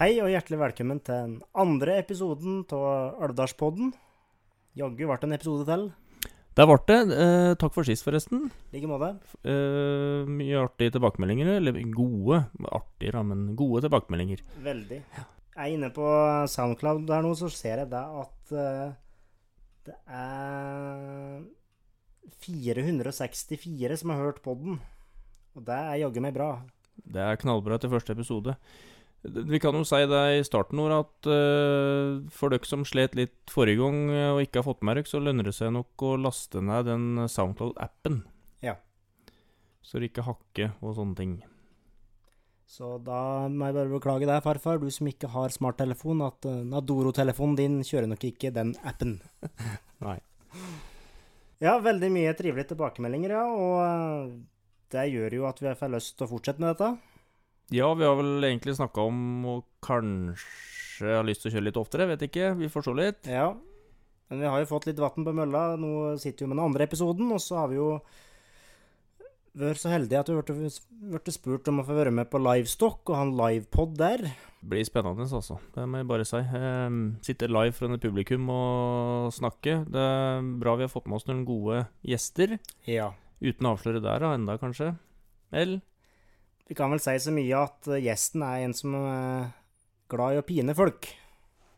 Hei og hjertelig velkommen til den andre episoden av Alvdalspodden. Jaggu ble det en episode til. Det ble det. Eh, takk for sist, forresten. I like måte. Eh, mye artige tilbakemeldinger. Eller gode Artige, da, men gode tilbakemeldinger. Veldig. Jeg er inne på Soundcloud der nå, så ser jeg det at uh, det er 464 som har hørt podden. Og det er jaggu meg bra. Det er knallbra til første episode. Vi kan jo si det i starten vår at uh, for dere som slet litt forrige gang eh, og ikke har fått med dere, så lønner det seg nok å laste ned den Soundcloud-appen. Ja. Så dere ikke hakker og sånne ting. Så da må jeg bare beklage deg, farfar, du som ikke har smarttelefon, at uh, Nadoro-telefonen din kjører nok ikke den appen. Nei. Ja, veldig mye trivelige tilbakemeldinger, ja. Og det gjør jo at vi får lyst til å fortsette med dette. Ja, vi har vel egentlig snakka om å kanskje ha lyst til å kjøre litt oftere, vet ikke. Vi får se litt. Ja. Men vi har jo fått litt vann på mølla. Nå sitter vi med den andre episoden, og så har vi jo vært så heldige at vi ble, ble spurt om å få være med på Livestock og ha en livepod der. blir spennende, altså. Det må jeg bare si. Eh, sitte live foran et publikum og snakke. Det er bra vi har fått med oss noen gode gjester. Ja. Uten å avsløre der, da, enda kanskje. Vel? Vi kan vel si så mye at eh, gjesten er en som er glad i å pine folk.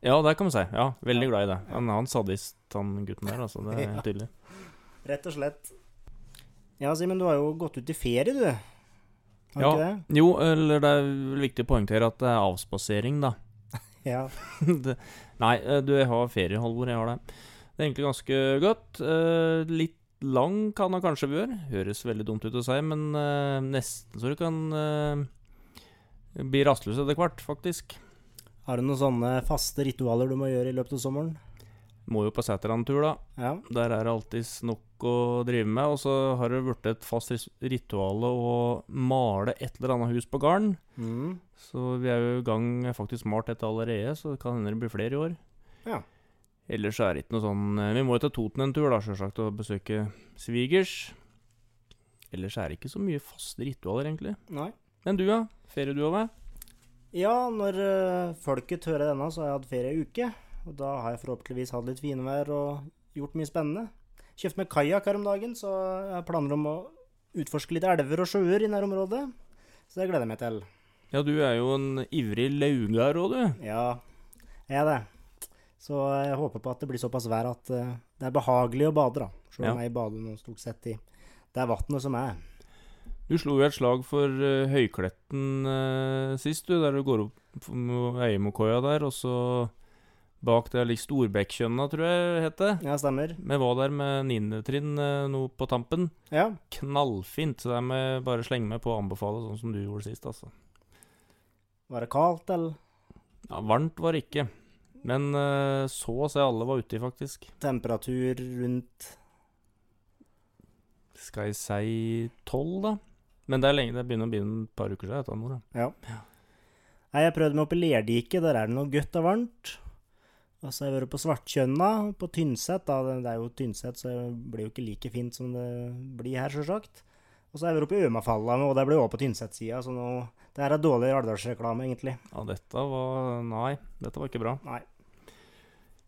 Ja, det kan vi si. Ja, veldig glad i det. Han er en sadist, han gutten der, altså. Det er tydelig. Rett og slett. Ja, Simen, du har jo gått ut i ferie, du. Har Ja. det? Jo, eller det er vel viktig å poengtere at det er avspasering, da. Ja. nei, eh, du, har ferie, Halvor. Jeg har det. Det er egentlig ganske godt. Eh, litt lang kan det kanskje være. Høres veldig dumt ut å si, men uh, nesten så du kan uh, bli rastløs etter hvert, faktisk. Har du noen sånne faste ritualer du må gjøre i løpet av sommeren? Må jo på Sæterland-tur, da. Ja. Der er det alltids nok å drive med. Og så har det blitt et fast ritual å male et eller annet hus på gården. Mm. Så vi er jo i gang faktisk malt dette allerede, så det kan hende det blir flere i år. Ja. Ellers er det ikke noe sånn eh, Vi må jo til Toten en tur, da, sjølsagt, og besøke svigers. Ellers er det ikke så mye faste ritualer, egentlig. Nei. Men du, ja? Ferie du med? Ja, når øh, folket hører denne, så har jeg hatt ferie ei uke. Og da har jeg forhåpentligvis hatt litt finvær og gjort mye spennende. Kjøpt meg kajakk her om dagen, så jeg planer om å utforske litt elver og sjøer i nærområdet. Så det gleder jeg meg til. Ja, du er jo en ivrig laugar òg, du. Ja, jeg er det. Så jeg håper på at det blir såpass vær at øh, det er behagelig å bade, da. Selv om Ja. jeg bader nå stort sett i det vannet som er. Du slo jo et slag for uh, Høykletten uh, sist, du, der du går opp Eiemokoia der, og så bak der ligger Storbekkjønna, tror jeg het det. Ja, stemmer. Vi var der med niendetrinn uh, nå på tampen. Ja. Knallfint, så det må jeg bare slenge meg på og anbefale, sånn som du gjorde sist, altså. Var det kaldt, eller? Ja, varmt var det ikke, men eh, så å se alle var uti, faktisk. Temperatur rundt Skal jeg si tolv, da? Men det er lenge, det begynner å bli et par uker siden, dette noe, da. Ja. Nei, jeg prøvde meg oppe i Lerdiket. der er det noe godt og varmt. Og så har jeg vært på Svartkjønna, på Tynset. da, Det er jo Tynset, så det blir jo ikke like fint som det blir her, sjølsagt. Og så har jeg vært oppe i Ømafalla, og det blir også på Tynset-sida, så nå Det her er dårlig Alvdalsreklame, egentlig. Ja, dette var Nei, dette var ikke bra. Nei.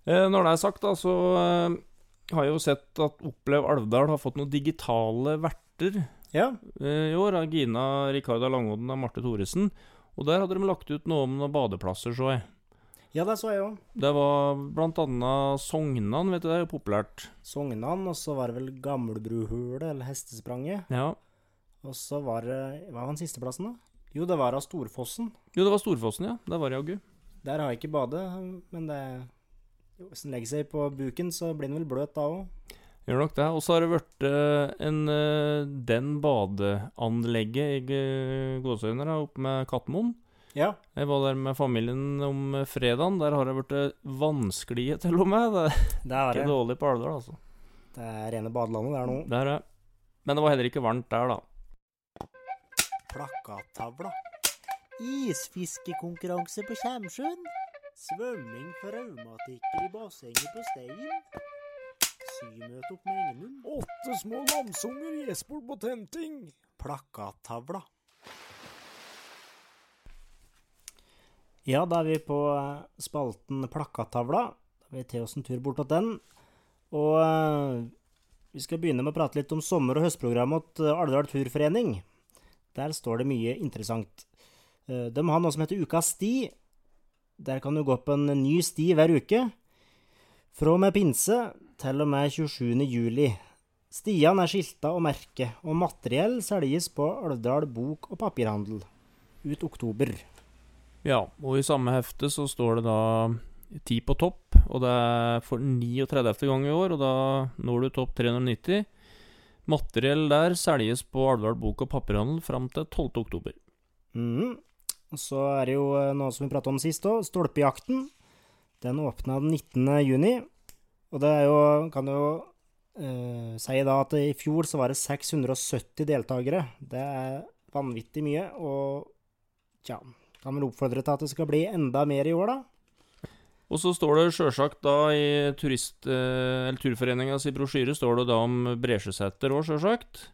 Eh, når det er sagt, da, så eh, har jeg jo sett at Opplev Alvdal har fått noen digitale verter Ja. eh, i år av Gina Ricarda Langodden og Marte Thoresen. Og der hadde de lagt ut noe om noen badeplasser, så jeg. Ja, det så jeg òg. Det var blant annet Sognan, vet du, det er jo populært. Sognan, og så var det vel Gamlebruhulet, eller Hestespranget. Ja. Og så var det Hva var den siste plassen, da? Jo, det var av Storfossen. Jo, det var Storfossen, ja. Der var jeg jaggu. Der har jeg ikke badet, men det jo, Hvis den legger seg på buken, så blir den vel bløt da òg. Gjør nok det. Og så har det vært eh, en eh, Den badeanlegget i Gåsøyene, oppe med Kattemoen. Ja. Jeg var der med familien om fredagen. Der har det blitt vanskelige, til og med. Det er Det er ikke det. dårlig på Alvdal, altså. Det er rene badelandet der nå. Det er det. Men det var heller ikke varmt der, da. Plakattavla. Isfiskekonkurranse på Kjemsjøen. Svømming for raumatikere i bassenget på Stein. Symøte opp med Engenund. Åtte små lamsunger Espol på tenting. Plakattavla. Ja, da er vi på eh, spalten Plakattavla. Da vil vi til oss en tur bort til den. Og eh, vi skal begynne med å prate litt om sommer- og høstprogrammet til Alvdal Turforening. Der står det mye interessant. Eh, De har noe som heter Ukas sti. Der kan du gå på en ny sti hver uke. Fra og med pinse til og med 27. juli. Stiene er skilta og merket, og materiell selges på Alvdal bok- og papirhandel ut oktober. Ja, og i samme hefte så står det da ti på topp, og det er for 39. gang i år, og da når du topp 390. Materiell der selges på Alvdal bok- og papirhandel fram til 12. oktober. Mhm. Så er det jo eh, noe som vi pratet om sist òg, Stolpejakten. Den åpna den 19. juni. Og det er jo Kan jo eh, si da at i fjor så var det 670 deltakere. Det er vanvittig mye, og tja Kan vel oppfordre til at det skal bli enda mer i år, da. Og så står det sjølsagt da i turist, eh, eller Turforeninga si brosjyre står det da om Bresjøseter òg, sjølsagt.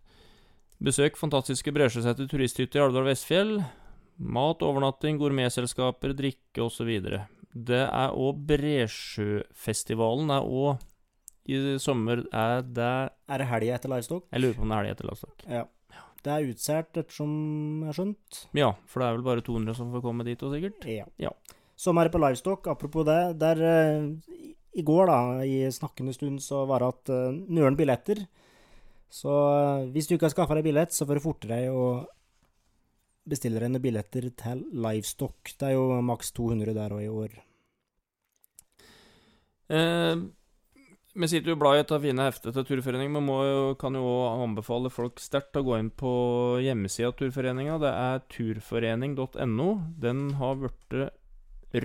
Besøk fantastiske Bresjøseter turisthytte i Alvdal Vestfjell. Mat, overnatting, gourmetselskaper, drikke osv. Det er òg Bresjøfestivalen er òg i sommer er det Er det helga etter livestock? Jeg lurer på om det er helga etter Livestock. Ja. Det er utsolgt, ettersom jeg har skjønt. Ja, for det er vel bare 200 som får komme dit òg, sikkert. Ja. Ja. Sommer på livestock, apropos det. Der eh, i går, da, i snakkende stund, så var det at uh, nøren billetter. Så eh, hvis du ikke har skaffa deg billett, så får du fortere å bestille henne billetter til livestock. Det er jo maks 200 der òg i år. Eh, vi sitter jo og blar i av fine hefter til Turforeningen, men jo, kan jo òg anbefale folk sterkt å gå inn på hjemmesida til Turforeninga. Det er turforening.no. Den har blitt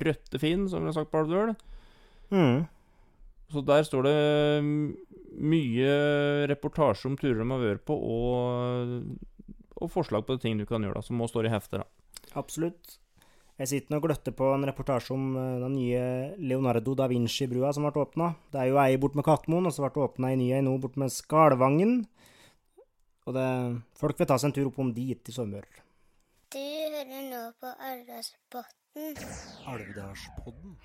røttefin, som vi har sagt på Alvdøl. Mm. Så der står det mye reportasje om turer de har vært på, og, og forslag på ting du kan gjøre, da, som må stå i heftet. da. Absolutt. Jeg sitter og gløtter på en reportasje om eh, den nye Leonardo da Vinci-brua som ble åpna. Det er jo ei bort med Katmoen, og så ble det åpna ei ny ei nå bort med Skalvangen. Og det, folk vil ta seg en tur opp om dit i sommer. Du hører nå på Alvdalspodden. Alvdalspodden.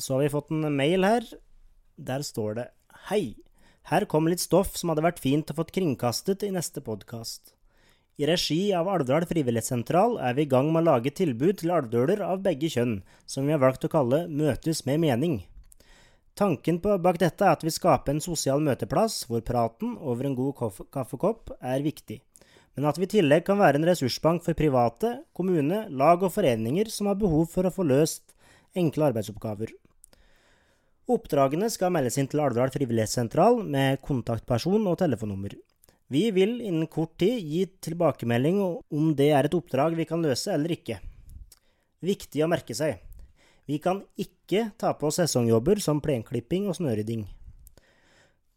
Så har vi fått en mail her. Der står det Hei. Her kom litt stoff som hadde vært fint å fått kringkastet i neste podkast. I regi av Alvdal frivillighetssentral er vi i gang med å lage tilbud til alvdøler av begge kjønn, som vi har valgt å kalle Møtes med mening. Tanken bak dette er at vi skaper en sosial møteplass hvor praten over en god kaffekopp er viktig, men at vi i tillegg kan være en ressursbank for private, kommune, lag og foreninger som har behov for å få løst enkle arbeidsoppgaver. Oppdragene skal meldes inn til Alvdal frivillighetssentral med kontaktperson og telefonnummer. Vi vil innen kort tid gi tilbakemelding om det er et oppdrag vi kan løse eller ikke. Viktig å merke seg. Vi kan ikke ta på oss sesongjobber som plenklipping og snørydding.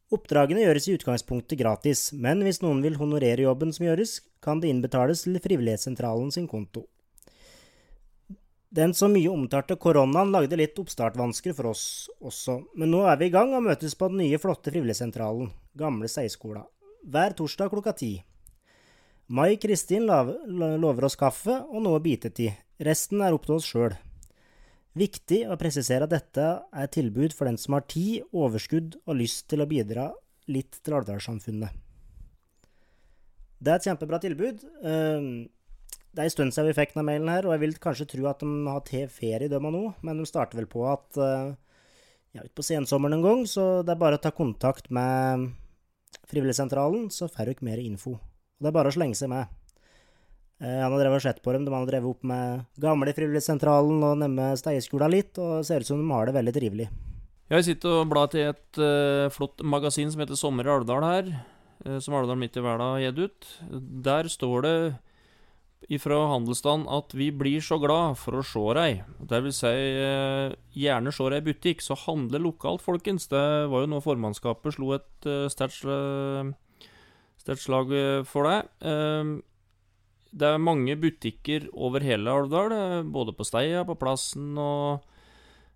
Oppdragene gjøres i utgangspunktet gratis, men hvis noen vil honorere jobben som gjøres, kan det innbetales til Frivillighetssentralen sin konto. Den så mye omtalte koronaen lagde litt oppstartvansker for oss også, men nå er vi i gang og møtes på den nye, flotte frivilligsentralen, gamle Seiskola, hver torsdag klokka ti. Mai Kristin lover oss kaffe og noe bitetid, resten er opp til oss sjøl. Viktig å presisere at dette er tilbud for den som har tid, overskudd og lyst til å bidra litt til Alvdalssamfunnet. Det er et kjempebra tilbud. Eh, Det er en stund siden vi fikk denne mailen her, og jeg vil kanskje tro at de har til ferie, de nå, men de starter vel på at uh, ja, utpå sensommeren en gang, så det er bare å ta kontakt med Frivilligsentralen, så får dere mer info. Og det er bare å slenge seg med. Eh, han har drevet og sett på dem, de har drevet opp med gamle Frivilligsentralen og nemme Steieskola litt, og ser ut som de har det veldig trivelig. Jeg sitter og blar til et uh, flott magasin som heter Sommer i Alvdal her, uh, som Alvdal midt i verda har gitt ut. Der står det ifra handelsstanden at vi blir så glad for å se deg. Det vil si, eh, gjerne se deg i butikk, så handle lokalt, folkens. Det var jo nå formannskapet slo et eh, sterkt slag eh, for deg. Det er mange butikker over hele Alvdal, både på Steia, på Plassen og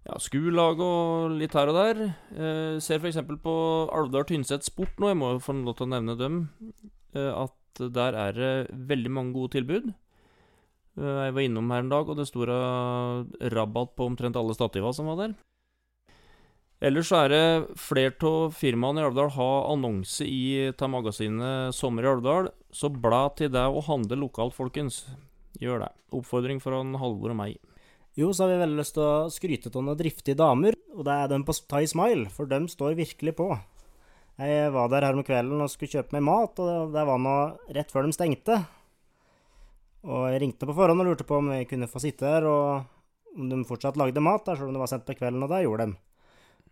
ja, Skulag og litt her og der. Eh, ser f.eks. på Alvdal Tynset Sport nå, jeg må jo få lov til å nevne dem, eh, at der er det veldig mange gode tilbud. Eh, jeg var innom her en dag, og det sto rabatt på omtrent alle stativa som var der. Ellers så er det flere av firmaene i Alvdal har annonse i ta magasinet Sommer i Alvdal, så bla til deg og handle lokalt, folkens. Gjør det. Oppfordring fra en Halvor og meg. Jo, så har vi veldig lyst til å skryte av noen driftige damer, og det er dem på Thai Smile, for dem står virkelig på. Jeg var der her om kvelden og skulle kjøpe meg mat, og det var nå rett før de stengte. Og jeg ringte på forhånd og lurte på om jeg kunne få sitte her, og om de fortsatt lagde mat, der, selv om det var sent på kvelden, og det gjorde de.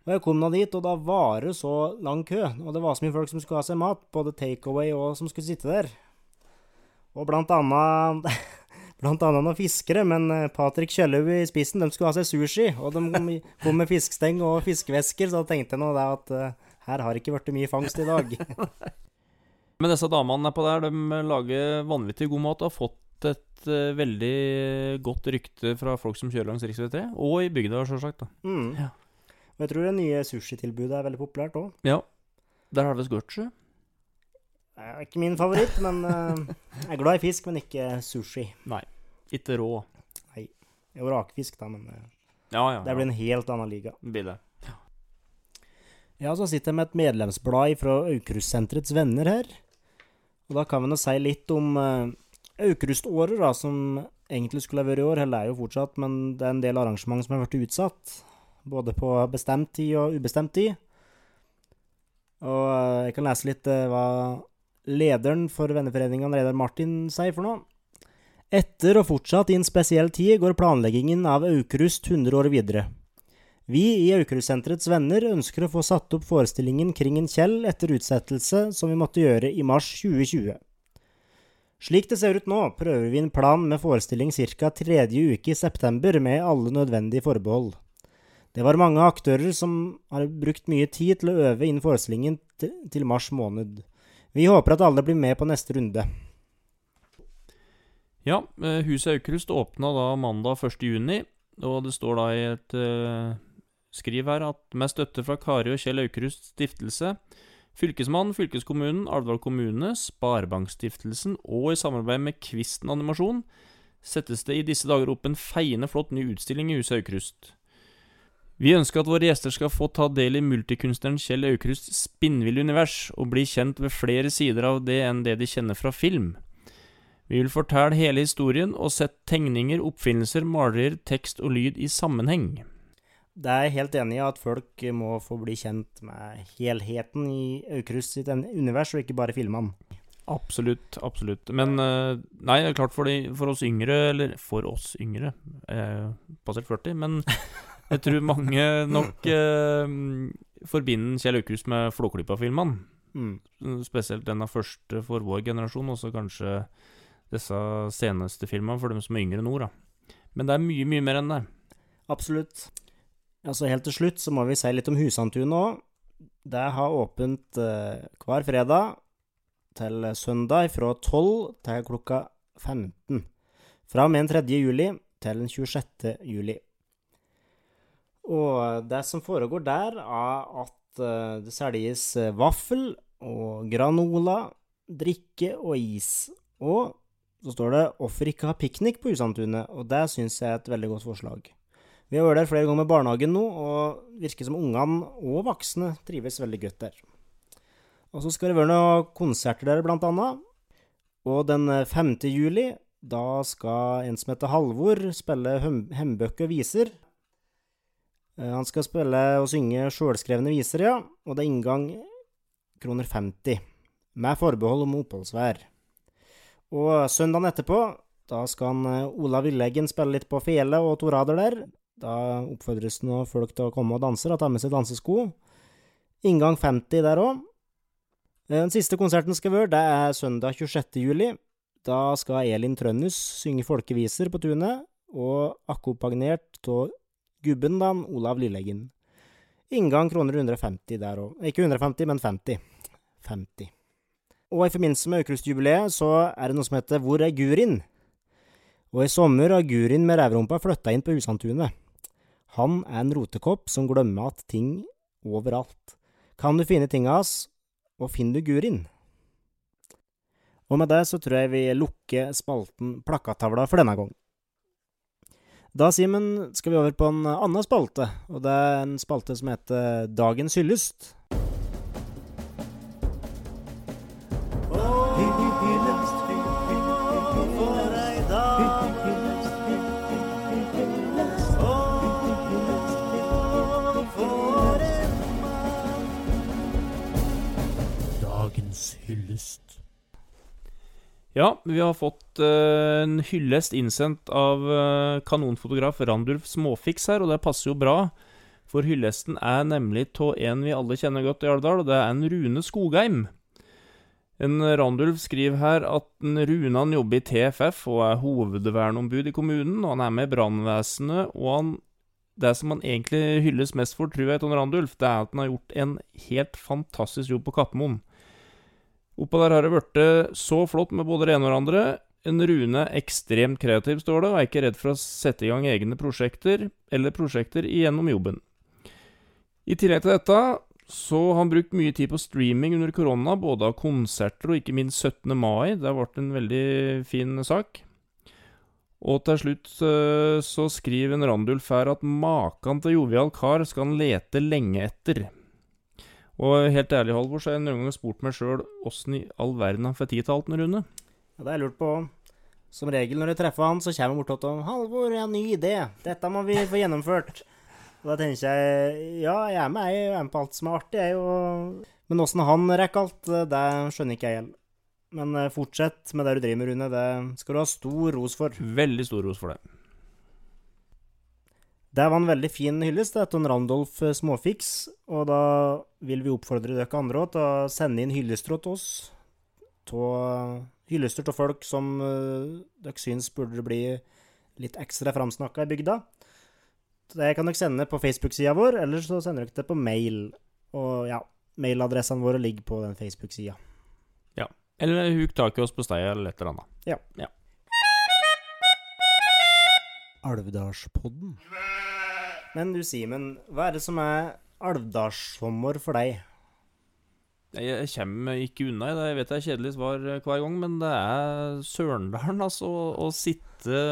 Og jeg kom nå dit, og da var det så lang kø, og det var så mye folk som skulle ha seg mat, både takeaway og som skulle sitte der. Og blant annet Blant annet noen fiskere, men eh, Patrick Kjellaug i spissen, de skulle ha seg sushi. Og de kom med fiskesteng og fiskevesker, så da tenkte jeg nå det at uh, her har ikke blitt mye fangst i dag. Men disse damene på der, de lager vanvittig god mat og har fått et uh, veldig godt rykte fra folk som kjører langs rv. 3, og i bygda, sjølsagt. Mm. Ja. Og jeg tror det nye sushitilbudet er veldig populært òg. Ja. Der har visst gått. Det er ikke min favoritt, men uh, jeg er glad i fisk, men ikke sushi. Nei. Ikke rå. Nei. Jo, rakfisk, da, men uh, Ja, ja. det blir en helt annen liga. Blir det. Ja, så sitter jeg med et medlemsblad fra Aukrustsenterets venner her. Og da kan vi nå si litt om uh, Aukruståret, da, som egentlig skulle ha vært i år. Eller er jo fortsatt, men det er en del arrangement som har blitt utsatt. Både på bestemt tid og ubestemt tid. Og uh, jeg kan lese litt uh, hva lederen for venneforeningen, Reidar Martin, sier for noe. Etter og fortsatt i en spesiell tid går planleggingen av Aukrust 100 år videre. Vi i Aukrustsenterets venner ønsker å få satt opp forestillingen Kring en Kjell etter utsettelse som vi måtte gjøre i mars 2020. Slik det ser ut nå, prøver vi en plan med forestilling ca. tredje uke i september med alle nødvendige forbehold. Det var mange aktører som har brukt mye tid til å øve inn forestillingen til mars måned. Vi håper at alle blir med på neste runde. Ja, eh, huset Aukrust åpna da mandag 1.6, og det står da i et uh, skriv her at med støtte fra Kari og Kjell Aukrusts stiftelse, Fylkesmannen, fylkeskommunen, Alvdal kommune, Sparebankstiftelsen og i samarbeid med Kvisten animasjon settes det i disse dager opp en feiende flott ny utstilling i huset Aukrust. Vi ønsker at våre gjester skal få ta del i multikunstneren Kjell Aukrusts spinnville univers, og bli kjent ved flere sider av det enn det de kjenner fra film. Vi vil fortelle hele historien og sette tegninger, oppfinnelser, malerier, tekst og lyd i sammenheng. Det er jeg helt enig i at folk må få bli kjent med helheten i Aukrust sitt univers, og ikke bare filmene. Absolutt, absolutt. Men eh, nei, klart for, de, for oss yngre, eller for oss yngre, eh, passert 40, men jeg tror mange nok eh, forbinder Kjell Aukrust med Flåklypa-filmene. Mm. Spesielt den av første for vår generasjon, og så kanskje disse seneste filmene for dem som er yngre nå, da. Men det er mye, mye mer enn det. Absolutt. Altså Helt til slutt så må vi si litt om Husantunet òg. Det har åpent eh, hver fredag til søndag fra 12 til klokka 15. Fra og med den 3. juli til den 26. juli. Og det som foregår der, er at eh, det selges eh, vaffel og granola, drikke og is. Og så står det 'Hvorfor ikke ha piknik på Husantunet?' Og det syns jeg er et veldig godt forslag. Vi har vært der flere ganger med barnehagen nå, og virker som ungene og voksne trives veldig godt der. Og så skal det være noen konserter der, blant annet. Og den 5. juli Da skal en som heter Halvor, spille hem- hembøker og viser. Eh, Han skal spille og synge sjølskrevne viser, ja, og det er inngang kroner 50, med forbehold om oppholdsvær. Og søndagen etterpå, da skal eh, Olav Villeggen spille litt på fele og torader der. Da oppfordres nå folk til å komme og danse, og ta med seg dansesko. Inngang 50 der òg. Den siste konserten skal være, det er søndag 26. juli. Da skal Elin Trønnus synge folkeviser på tunet, og akkompagnert av gubben, da, Olav Lilleggen. Inngang kroner 150 der òg. Ikke 150, men 50. 50. Og i forbindelse med Aukrustjubileet så er det noe som heter Hvor er Gurin? Og i sommer har Gurin med rævrumpa flytta inn på Husandtunet. Han er en rotekopp som glemmer at ting overalt. Kan du finne tinga hans, og finner du Gurin? Og med det så tror jeg vi lukker spalten Plakattavla for denne gang. Da, Simen, skal vi over på en annen spalte, og det er en spalte som heter Dagens hyllest. Dagens. Ja, vi har fått uh, en hyllest innsendt av uh, kanonfotograf Randulf Småfiks her, og det passer jo bra. For hyllesten er nemlig av en vi alle kjenner godt i Alvdal, og det er en Rune Skogheim. En Randulf skriver her at Rune han jobber i TFF og er hovedverneombud i kommunen, og han er med i brannvesenet, og han det som han egentlig hylles mest for, tror jeg, Ton Randulf, det er at han har gjort en helt fantastisk jobb på Kappemoen. Oppå der har det blitt så flott med både det ene og det andre. En Rune ekstremt kreativ, står det, og er ikke redd for å sette i gang egne prosjekter, eller prosjekter igjennom jobben. I tillegg til dette så har han brukt mye tid på streaming under korona, både av konserter og ikke minst 17. mai. Det har vært en veldig fin sak. Og til slutt eh, så skriver en Randulf her at maken til jovial kar skal han lete lenge etter. Og helt ærlig, Halvor, så har jeg noen ganger spurt meg sjøl åssen i all verden han får tid til alt Rune. Ja, det har jeg lurt på. Som regel når jeg treffer han, så kommer han bort til og 'Halvor, jeg har en ny idé. Dette må vi få gjennomført'. Og da tenker jeg ja, jeg er med, jeg er med på alt som er artig, jeg. Og... Men åssen han rekker alt, det skjønner ikke jeg helt. Men eh, fortsett med det du driver med, Rune. Det skal du ha stor ros for. Veldig stor ros for det. Det var en veldig fin hyllest til Randolf eh, Småfiks, og da vil vi oppfordre dere andre også til å sende inn hyllester til oss. Av hyllester til folk som uh, dere syns burde bli litt ekstra framsnakka i bygda. Det kan dere sende på Facebook-sida vår, eller så sender dere det på mail. Og ja, mailadressene våre ligger på den Facebook-sida. Eller huk tak i oss på steia eller et eller annet. Alvdalspodden. Men du Simen, hva er det som er alvdalssommer for deg? Jeg, kommer ikke unna i det. Jeg vet det er kjedelig svar eh, hver gang, men det er Sørendalen, altså. Å, å sitte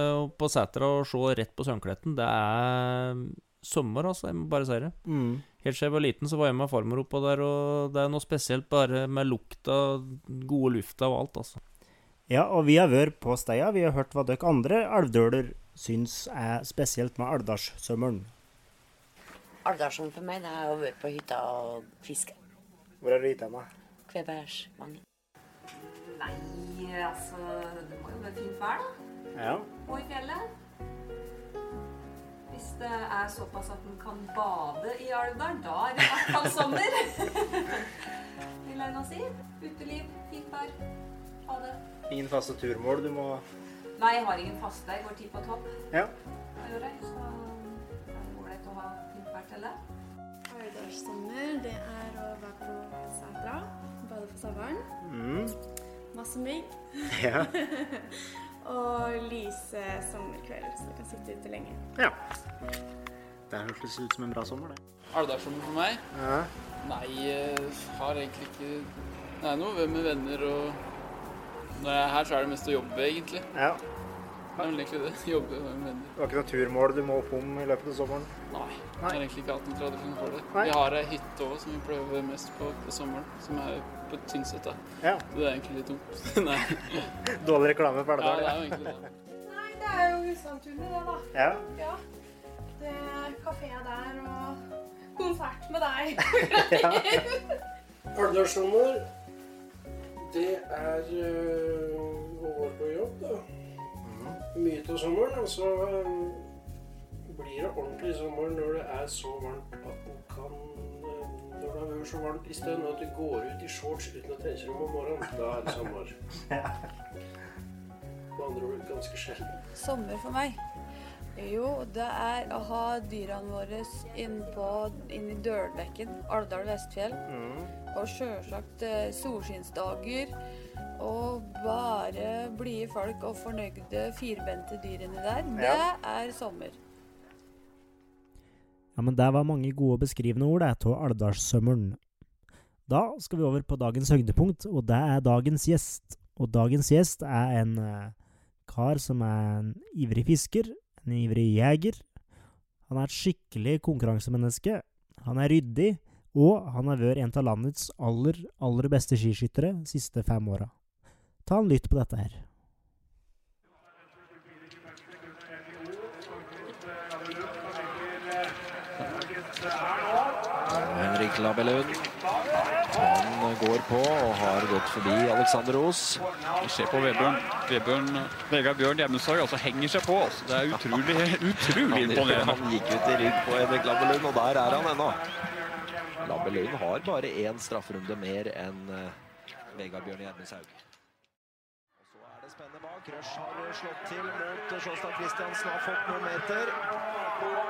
på setra og se rett på Sørnkletten, det er sommer, altså. Jeg må bare si det. Mm. Helt siden jeg var liten, så var jeg med farmor oppå der, og det er noe spesielt bare med lukta, gode lufta og alt, altså. Ja, og vi har vært på steia. Vi har hørt hva dere andre alvdøler syns er spesielt med alvdalssommeren. Alvdalsson for meg det er å være på hytta og fiske. Hvor er du hytta med? Kvebergsvann. Nei, altså Det må jo være fint vær, da. Ja. Og i fjellet. Hvis det er såpass at en kan bade i Alvdal, da er det i hvert fall sommer. Vil jeg nå si. Uteliv, fint vær. Ha det. Ingen faste turmål. Du må Nei, jeg har ingen faste. Jeg går tid på topp. Ja. Hva gjør jeg? Så er det ålreit å ha fint vær til det. Det er å være på setra, bade på sommeren. mm. Masse mygg. Ja. Og lyse sommerkvelder, så du kan sitte ute lenge. ja. Det hørtes ut som en bra sommer, det. Alvdalssommer for meg? Ja. Nei, har egentlig ikke Det er noe med venner og jeg er her, så er det mest å jobbe, egentlig. ja. Det er vel egentlig det. Jobbe med venner. Du har ikke noe turmål du må opp om i løpet av sommeren? Nei. Jeg har egentlig ikke hatt noen tradisjon for det. Nei. Vi har ei hytte òg som vi prøver mest på på sommeren, som er på Tynset, da. Ja. Det er egentlig litt dumt. Nei. Dårlig reklame for Ja, Alvdal. det er jo egentlig det. Nei, det er jo Husandtunet, det, da. Ja. Ja. Det er kafé der og konsert med deg. Alvdalssommer, det er øh, å gå på jobb, da. Mye til sommeren. Og så øh, blir det ordentlig sommer når det er så varmt at den kan øh, Når det har vært så varmt i stund at du går ut i shorts uten å tenke deg om om morgenen, da er det sommer. Med andre ord ganske sjelden. Sommer for meg? Jo, det er å ha dyrene våre inn, på, inn i dørbekken, Alvdal Vestfjell. Og sjølsagt eh, solskinnsdager. Og bare blide folk og fornøyde firbente dyrene der. Det er sommer. Ja, men det var mange gode beskrivende ord, av Alvdalssømmeren. Da skal vi over på dagens høydepunkt, og det er dagens gjest. Og dagens gjest er en eh, kar som er en ivrig fisker, en ivrig jeger. Han er et skikkelig konkurransemenneske. Han er ryddig, og han har vært en av landets aller, aller beste skiskyttere de siste fem åra. Ta en lytt på dette her. Henrik Labellund. Han går på og har gått forbi Alexander Os. Vi ser på Vebjørn. Vebjørn Vegard Bjørn Hjemmesag altså henger seg på. Altså. Det er utrolig, utrolig imponerende. han gikk ut i rygg på Henrik Labellund, og der er han ennå. Labellund har bare én strafferunde mer enn eh, Vegard Bjørn Gjermenshaug. Så er det spennende bak. Rush har slått til mot Sjåstad Kristiansen. har fått noen meter.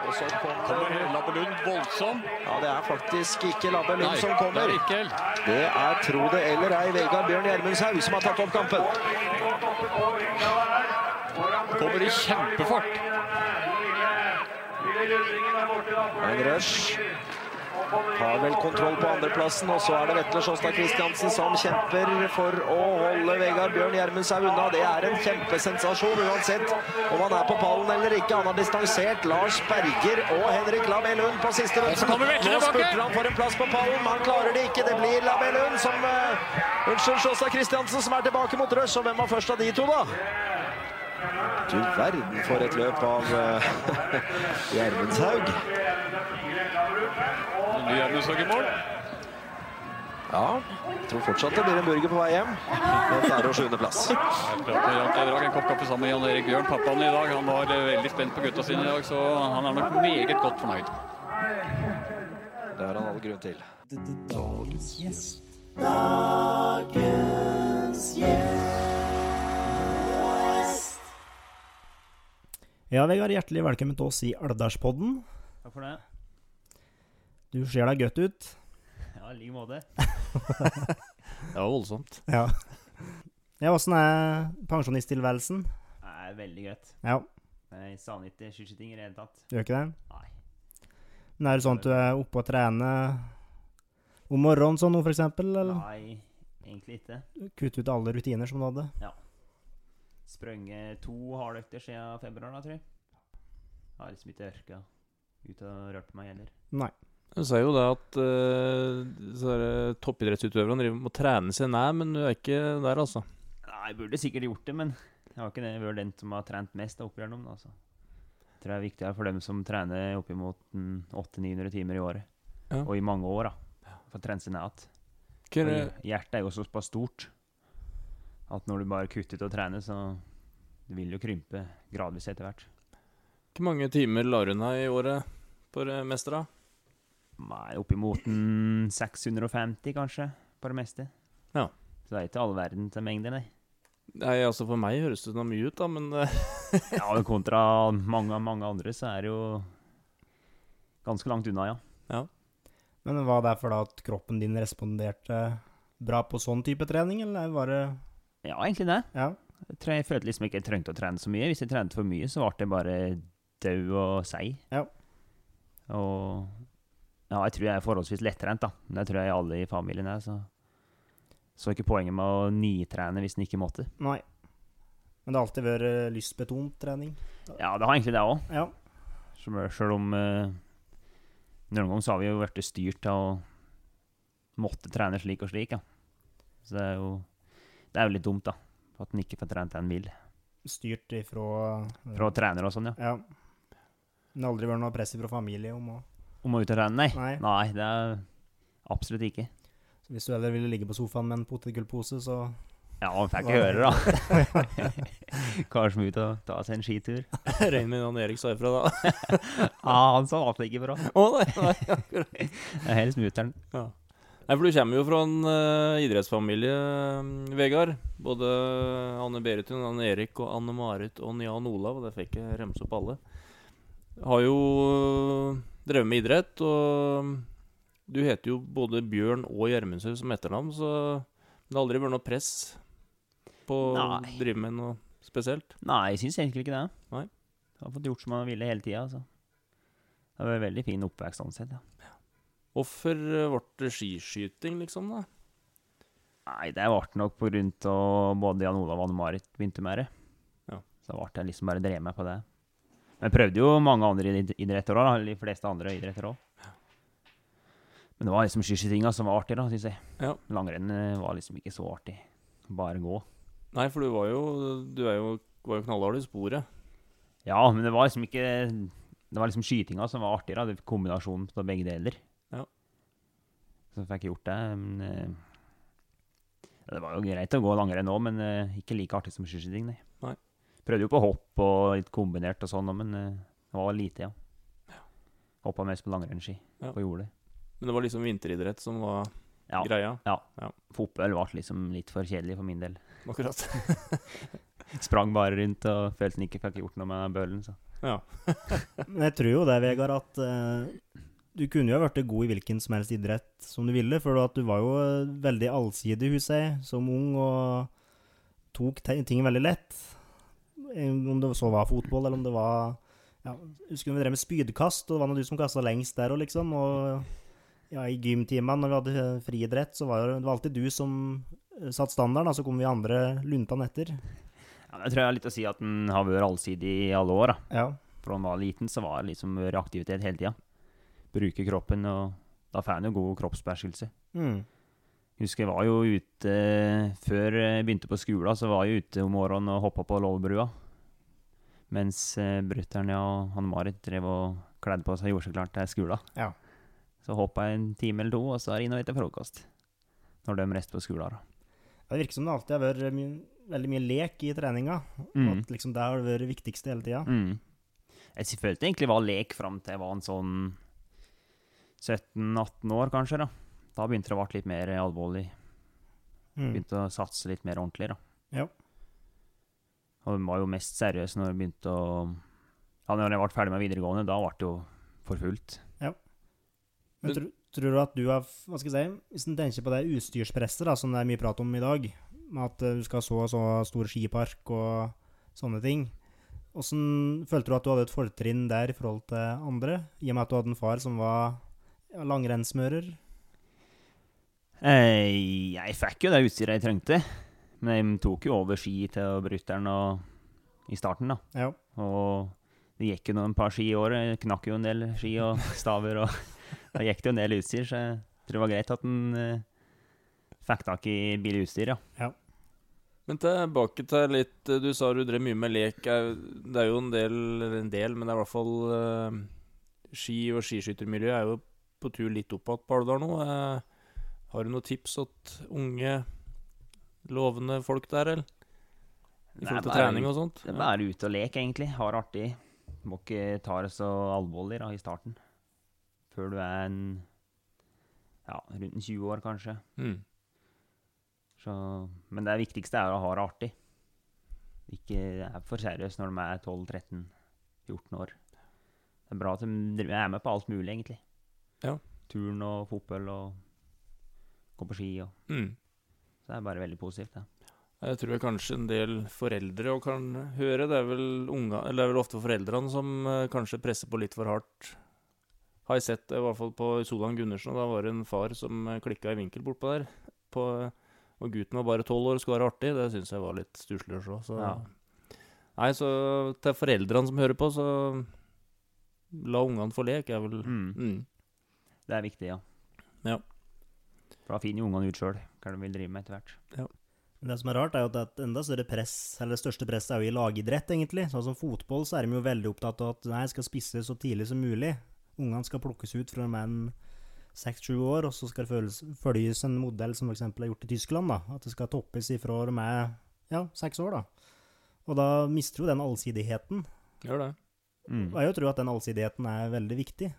Og så kommer Kommer Labellund voldsom. Ja, det er faktisk ikke Labbelund Lund Nei, det er ikke. Det er, tro det eller ei, Vegard Bjørn Gjermundshaug som har tatt opp kampen. Kommer i kjempefart. En rush. Har vel kontroll på andreplassen, og så er det Vetle Sjåstad Kristiansen som kjemper for å holde Vegard Bjørn Gjermundshaug unna. Det er en kjempesensasjon uansett om han er på pallen eller ikke. Han har distansert Lars Berger og Henrik Lamelund på siste runde. Nå spurter han for en plass på pallen, men han klarer det ikke. Det blir Lamelund som uh, Unnskyld, Sjåstad Kristiansen som er tilbake mot rush. Og hvem var først av de to, da? Du verden for et løp av uh, Gjermundshaug. Ny Hjemmestad i mål. Ja, jeg tror fortsatt det blir en burger på vei hjem. Med fjerde- og sjuendeplass. En kopp kaffe sammen med Jan Erik Bjørn, pappaen i dag. Han var eh, veldig spent på gutta sine i dag, så han er nok meget godt fornøyd. Det har han all grunn til. Dagens gjest. Ja, Vegard, hjertelig velkommen til oss i Alvdalspodden. Takk for det. Du ser deg godt ut. Ja, i like måte. Det var voldsomt. Ja. Ja, Åssen er pensjonisttilværelsen? Det er veldig greit. Ja, Jeg savner ikke skiskyting i det hele tatt. gjør ikke det? Nei. Men er det sånn at du er oppe og trener om morgenen sånn noe, for eksempel? Nei, egentlig ikke. kutte ut alle rutiner som du hadde? Ja. Sprunget to hardøkter siden februar, da, tror jeg. Har liksom ikke ørka ut og rørt på meg heller. Nei. Du sier jo det at uh, er toppidrettsutøverne driver med å trene seg nær, men du er ikke der, altså. Nei, jeg burde sikkert gjort det, men jeg har ikke vært den som har trent mest da, opp igjennom. Altså. Jeg tror det er viktigere for dem som trener oppimot mm, 800-900 timer i året. Ja. Og i mange år, da. For å trene seg ned igjen. Er Hjertet er jo såpass stort at når du bare kutter ut å trene, så det vil jo krympe gradvis etter hvert. Hvor mange timer lar hun deg i året for mester, mestere? Nei, oppimot 650 kanskje, på det meste. Ja. Så det er ikke all verden til mengder, nei. Nei, altså For meg høres det noe mye ut, da, men eh, Ja, kontra mange, mange andre, så er det jo ganske langt unna, ja. ja. Men var det fordi at kroppen din responderte bra på sånn type trening, eller var det Ja, egentlig det. Ja. Jeg, jeg følte liksom ikke jeg trengte å trene så mye. Hvis jeg trente for mye, så ble jeg bare død og seig. Ja. Og ja, jeg tror jeg er forholdsvis lettrent, da. Det tror jeg alle i familien er. Så så ikke poenget med å nitrene hvis en ikke måtte. Nei. Men det har alltid vært eh, lystbetont trening? Ja, det har egentlig det òg. Ja. Sjøl om uh, noen ganger så har vi jo blitt styrt til å måtte trene slik og slik. Ja. Så det er jo Det er jo litt dumt, da. At en ikke får trent det en vil. Styrt ifra Fra trener og sånn, ja. Ja. Det har aldri vært noe press fra familie om å Om å ut og trene? Nei. Nei. Nei, det er absolutt ikke. Så hvis du heller ville ligge på sofaen med en potetgullpose, så Ja, man får ikke høre, da. Kanskje må ut og ta seg en skitur. Regner med Jan Erik sa ifra da. ja, han sa alt det ikke bra. Å nei, nei, akkurat. Det er helst mutter'n. Ja. Nei, for du kommer jo fra en uh, idrettsfamilie, eh, Vegard. Både Anne Beritun, Anne Erik og Anne Marit og Jan Olav. Og det fikk jeg remse opp alle. Har jo drevet med idrett, og du heter jo både Bjørn og Gjermundshaug som etternavn, så det har aldri vært noe press på å drive med noe spesielt? Nei, jeg syns egentlig ikke det. Nei. Jeg har fått gjort som jeg ville hele tida. Altså. Det var en veldig fin oppvekst sånn sett. Ja. Hvorfor eh, ble det skiskyting, liksom, da? Nei, det ble nok på grunn av både Jan Olav og Anne Marit begynte med det. Ja. Så ble jeg liksom bare drevet meg på det. Men prøvde jo mange andre idretter òg, de fleste andre idretter òg. Men det var liksom skiskytinga som var artig, da, syns jeg. Ja. Langrenn eh, var liksom ikke så artig. Bare gå. Nei, for du var jo Du er jo, var jo knallhard i sporet. Ja, men det var liksom ikke Det var liksom skytinga som var artig, da. det- Kombinasjonen av begge deler. Ja. Så fikk jeg gjort det. Men eh, ja, det var jo greit å gå langrenn òg, men eh, ikke like artig som skiskyting, nei. Prøvde jo på hopp og litt kombinert og sånn, men eh, det var lite, ja. Hoppa mest på langrennsski Ja. på jordet. Men det var liksom vinteridrett som var Ja. greia? Ja. Ja. Fotball ble liksom litt for kjedelig for min del. Akkurat. Sprang bare rundt og følte en ikke fikk gjort noe med bølen, så. Ja. Men jeg tror jo det, Vegard, at uh, du kunne jo ha vært god i hvilken som helst idrett som du ville, for at du var jo eh, veldig allsidig, husker jeg, som ung, og tok ting veldig lett. Eh, Om det så var fotball, eller om det var ja, Husker vi drev med spydkast, og det var noe du som kasta lengst der òg, liksom. Og ja, i gymtimene, når vi hadde eh, friidrett, så var det, det var alltid du som eh, satte standarden, og så kom vi andre luntan etter. Ja, det tror jeg er litt å si at den har vært allsidig i alle år. da. Ja. Fra han var liten, så var det liksom aktivitet hele tida. Bruke kroppen, og da får en jo god kroppsbeherskelse. Mm. Husker jeg var jo ute Før jeg begynte på skolen, så var jeg ute om morgenen og hoppa på låvebrua. Mens eh, brutter'n og Hanne-Marit drev og kledde på seg og gjorde seg klart til skolen. Ja. Så hoppa jeg en time eller to, og så er jeg inne og spiser frokost. Når de reiste på skolen. da. Det virker som det alltid har vært my veldig mye lek i treninga. Mm. At liksom det har vært det viktigste hele tida. Mm. Jeg følte egentlig var lek fram til jeg var en sånn 17-18 år, kanskje. Da Da begynte det å bli litt mer alvorlig. Mm. Begynte å satse litt mer ordentlig. da. Ja. Og de var jo mest seriøs når han begynte å Ja, når jeg ble ferdig med videregående, da ble det jo for fullt. Ja. Men tro, tror du at du har Hva skal jeg si Hvis en tenker på det utstyrspresset da, som det er mye prat om i dag, med at eh, du skal ha så og så stor skipark og sånne ting Hvordan følte du at du hadde et fortrinn der i forhold til andre, i og med at du hadde en far som var ja, langrennsmører? Eh, jeg fikk jo det utstyret jeg trengte, men de tok jo over ski til brytteren og- i starten, da. Ja. Og det gikk jo noen par ski i året. Knakk jo en del ski og staver, og da gikk det jo en del utstyr, så jeg tror det var greit at en eh, fikk tak i billig utstyr, ja. Men tilbake til litt Du sa du drev mye med lek. Det er jo en del, en del, men det er i hvert fall uh, Ski- og skiskyttermiljøet er jo på tur litt opp igjen på Alvdal nå. Uh, har du noen tips til unge, lovende folk der, eller? I forhold til trening og sånt? Det er bare ute og leke, egentlig. Ha det artig. Må ikke ta det så alvorlig da, i starten. Før du er en ja, rundt en 20 år, kanskje. Mm. Så, men det viktigste er å ha det artig. Ikke er for seriøs når de er 12-13-14 år. Det er bra at de er med på alt mulig, egentlig. Ja. Turn og fotball og gå på ski og Mm. Det er bare veldig positivt, det. Jeg tror jeg kanskje en del foreldre òg kan høre. Det er vel unga, eller det er vel ofte foreldrene som eh, kanskje presser på litt for hardt. Har jeg sett det, i hvert fall på Solan Gundersen, og da var det en far som uh, klikka i vinkel bortpå der. På, og gutten var bare tolv år og skulle være artig. Det syns jeg var litt stusslig å se. Så. Ja. Nei, så til foreldrene som hører på, så la ungene få lek, er vel Mm. mm. Det er viktig, ja. Ja. For da finner jo ungene ut sjøl hva de vil drive med etter hvert. Det som er rart, er jo at det er enda større press, eller det største presset er jo i lagidrett, egentlig. Sånn som fotball, så er de jo veldig opptatt av at nei, skal spisse så tidlig som mulig. Ungene skal plukkes ut fra de er en seks-sju år, og så skal det følges, følges en modell som f.eks. er gjort i Tyskland, da. At det skal toppes ifra de er ja, seks år, da. Og da mister jo den allsidigheten. Gjør det. Mm. Og jeg jo tror at den allsidigheten er veldig viktig.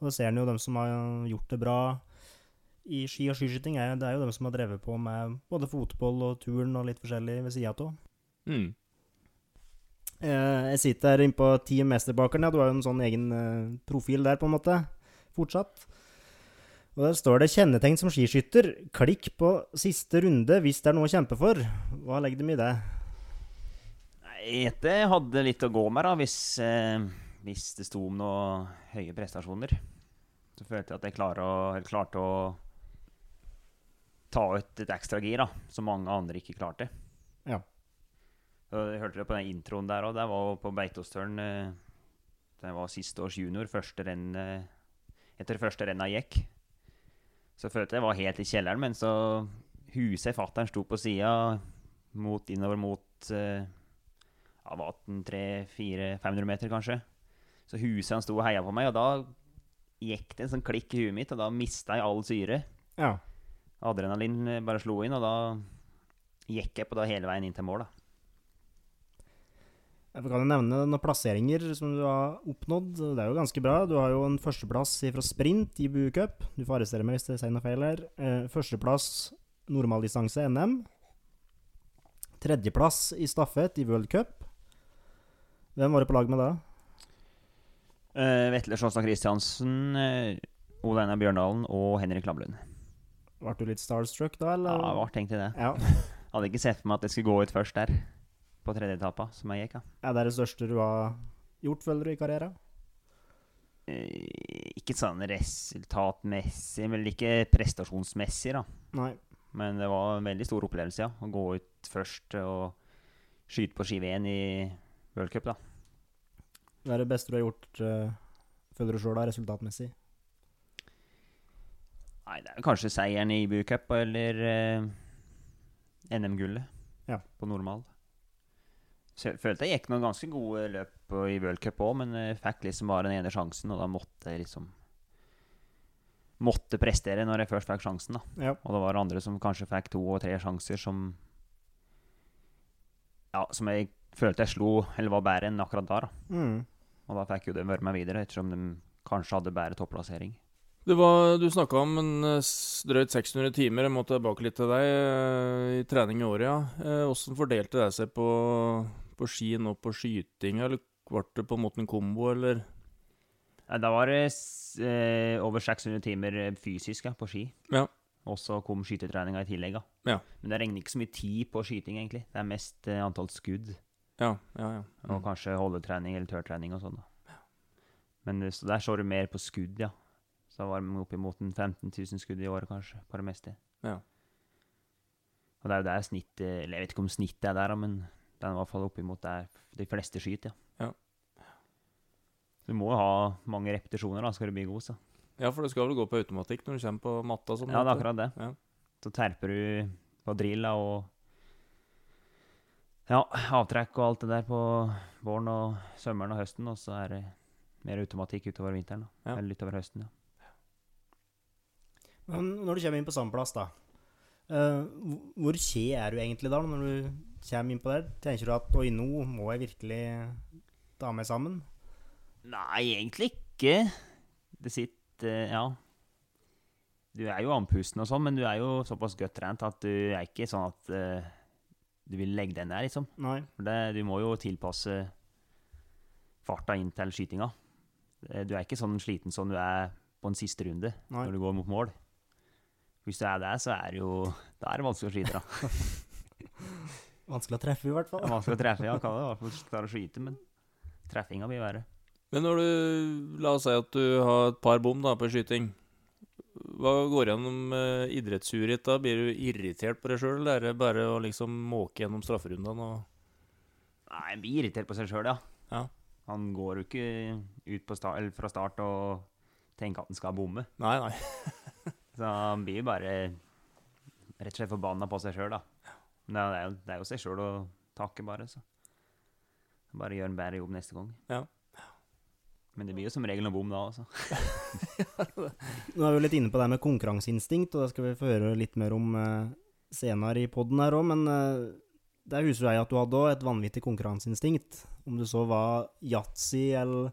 Og det ser en jo dem som har gjort det bra i ski og skiskyting, er, det er jo dem som har drevet på med både fotball og turn og litt forskjellig ved sida av. Mm. Eh, jeg sitter her innpå Team Mesterbakeren. Ja, du har jo en sånn egen eh, profil der, på en måte. Fortsatt. Og der står det 'kjennetegn som skiskytter'. Klikk på siste runde hvis det er noe å kjempe for. Hva legger de i det? Det hadde litt å gå med, da, hvis, eh, hvis det sto om noen høye prestasjoner. Så følte jeg at jeg klarte å, klarte å ta ut et ekstra gir, da, som mange andre ikke klarte. Ja. Så jeg hørte det på den introen der òg. Det var på Beitostølen. eh, Det var siste års junior. Første renn, eh, etter første renna gikk. Så følte jeg jeg var helt i kjelleren, men så huset fattern sto på sida mot, innover mot eh, ja, var den 300-500 meter, kanskje. Så huset han sto og heia på meg, og da gikk det en sånn klikk i huet mitt, og da mista jeg all syre. Ja. Adrenalin eh, bare slo inn, og da gikk jeg på det hele veien inn til mål. da. Jeg kan jo nevne noen plasseringer som du har oppnådd. Det er jo ganske bra. Du har jo en førsteplass fra sprint i BU Cup. Du får arrestere meg hvis jeg sier noe feil her. Eh, førsteplass normaldistanse NM. Tredjeplass i stafett i World Cup. Hvem var du på lag med da? Uh, Vetle Sjåstad Kristiansen, uh, Ole Einar Bjørndalen og Henrik Lamlund. Ble du litt starstruck da, eller? Ja, jeg ble tenkte det. Ja. Hadde ikke sett for meg at jeg skulle gå ut først der, på tredje etappa, som jeg gikk. da. Er det det største du har gjort, føler du, i karrieren? Eh, ikke sånn resultatmessig, men ikke prestasjonsmessig, da. Nei. Men det var en veldig stor opplevelse, ja. Å gå ut først og skyte på skive V1 i World Cup, da. Hva er det beste du har gjort, eh, føler du sjøl, resultatmessig? Nei, det er kanskje seieren i IBU Cup eller eh, NM-gullet Ja. på normal. Så jeg følte jeg gikk noen ganske gode løp i World Cup òg, men jeg fikk liksom bare den ene sjansen, og da måtte jeg liksom Måtte prestere når jeg først fikk sjansen, da. Ja. Og det var andre som kanskje fikk to og tre sjanser som Ja, som jeg følte jeg slo, eller var bedre enn akkurat da. da. Mm. Og da fikk jo de være med videre, ettersom de kanskje hadde bedre topplassering. Det var, du snakka om en eh, drøyt 600 timer. Jeg må tilbake litt til deg. eh, I trening i året, ja. Eh, Åssen fordelte det seg på, på skien og på skytinga? Eller ble det på en måte en kombo, eller? Da var det eh, over 600 timer fysisk ja, på ski. Ja. Og så kom skytetreninga i tillegg. Ja. Men det regner ikke så mye tid på skyting, egentlig. Det er mest eh, antall skudd. Ja, ja, ja. Og Mm. kanskje holdetrening eller tørrtrening og sånn. Men så der så du mer på skudd, ja. Så var vi oppimot en 15 000 skudd i året, kanskje, på det meste. Ja. Og det er jo der snittet Eller jeg vet ikke om snittet er der, men det er i hvert fall oppimot der de fleste skyter, ja. Ja. Du må jo ha mange repetisjoner da, skal du bli god, så. Ja, for det skal vel gå på automatikk når du kommer på matta? Sånn, Ja, det er akkurat det. Ja. Så terper du på drill og ja, avtrekk og alt det der på våren og sommeren og høsten, og så er det mer automatikk utover vinteren. Da. Ja. Eller utover høsten, ja. Når du kommer inn på samme plass, da. Uh, hvor- hvor kje er du egentlig da, når du kommer inn på der? Tenker du at oi, nå må jeg virkelig ta meg sammen? Nei, egentlig ikke. Det sitter Ja. Du er jo andpusten og sånn, men du er jo såpass godt trent at du er ikke sånn at uh, du vil legge den der, liksom. Nei. Det, du må jo tilpasse farta inn til skytinga. Eh, Du er ikke sånn sliten som du er på en siste runde Nei. når du går mot mål. Hvis du er der, så er det jo Da er det vanskelig å skyte, da. Vanskelig å treffe, i hvert fall. Vanskelig å treffe, ja. Kan det i hvert fall klare å skyte, men treffinga blir verre. Men når du La oss si at du har et par bom da på skyting. Hva går gjennom eh, idrettshuet ditt da? Blir du irritert på deg sjøl, eller er det bare å liksom måke gjennom strafferundene og Nei, en blir irritert på seg sjøl, ja. Ja. Han går jo ikke ut på sta eller fra start og tenker at han skal bomme. Nei, nei. Så han blir jo bare rett og slett forbanna på seg sjøl, da. Men det er, jo, det er jo seg sjøl å takke, bare. så. Bare gjør en bedre jobb neste gang. Ja. Men det blir jo som regel noe bom da, altså. Nå er vi jo litt inne på det med konkurranseinstinkt, og det skal vi få høre litt mer om uh, senere i poden her òg, men uh, der husker jeg at du hadde òg, et vanvittig konkurranseinstinkt. Om du så var yatzy eller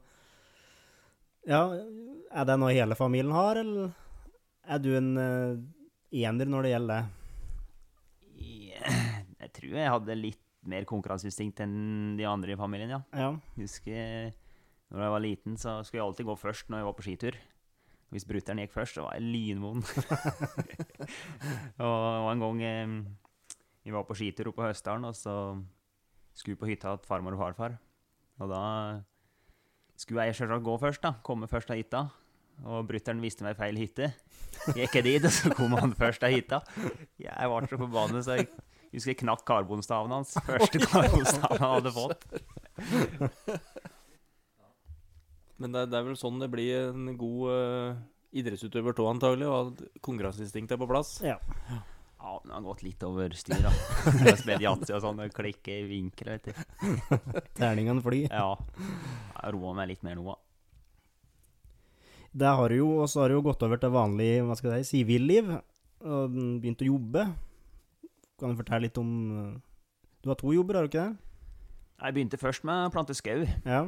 Ja, er det noe hele familien har, eller er du en eh, ener når det gjelder det? Jeg tror jeg hadde litt mer konkurranseinstinkt enn de andre i familien, ja. Ja. Husker når jeg var liten, så skulle jeg alltid gå først når jeg var på skitur. Hvis brutter'n gikk først, så var jeg lynvond. og det var en gang vi var på skitur oppe på Høstdalen, og så skulle vi på hytta til farmor og farfar. Og da skulle jeg selvsagt gå først, da. Komme først av hytta. Og brutter'n viste meg feil hytte. Gikk jeg dit, og så kom han først av hytta. Jeg ble så forbanna, så jeg husker jeg knakk karbonstaven hans. Første karbonstaven han hadde fått. Men det, det er vel sånn det blir en god uh, idrettsutøver tå, antagelig, og at konkurranseinstinktet er på plass. Ja. Ja, men det har gått litt over styr, da. Jeg har spilt yatzy og sånn, og klikke i vinkel, vet du. Terningene flyr. Ja. Jeg roer meg litt mer nå, da. Det har du jo, og så har du jo gått over til vanlig hva skal jeg si, sivilliv. Og begynt å jobbe. Kan du fortelle litt om eh, Du har to jobber, har du ikke det? Jeg begynte først med å plante skau. Ja.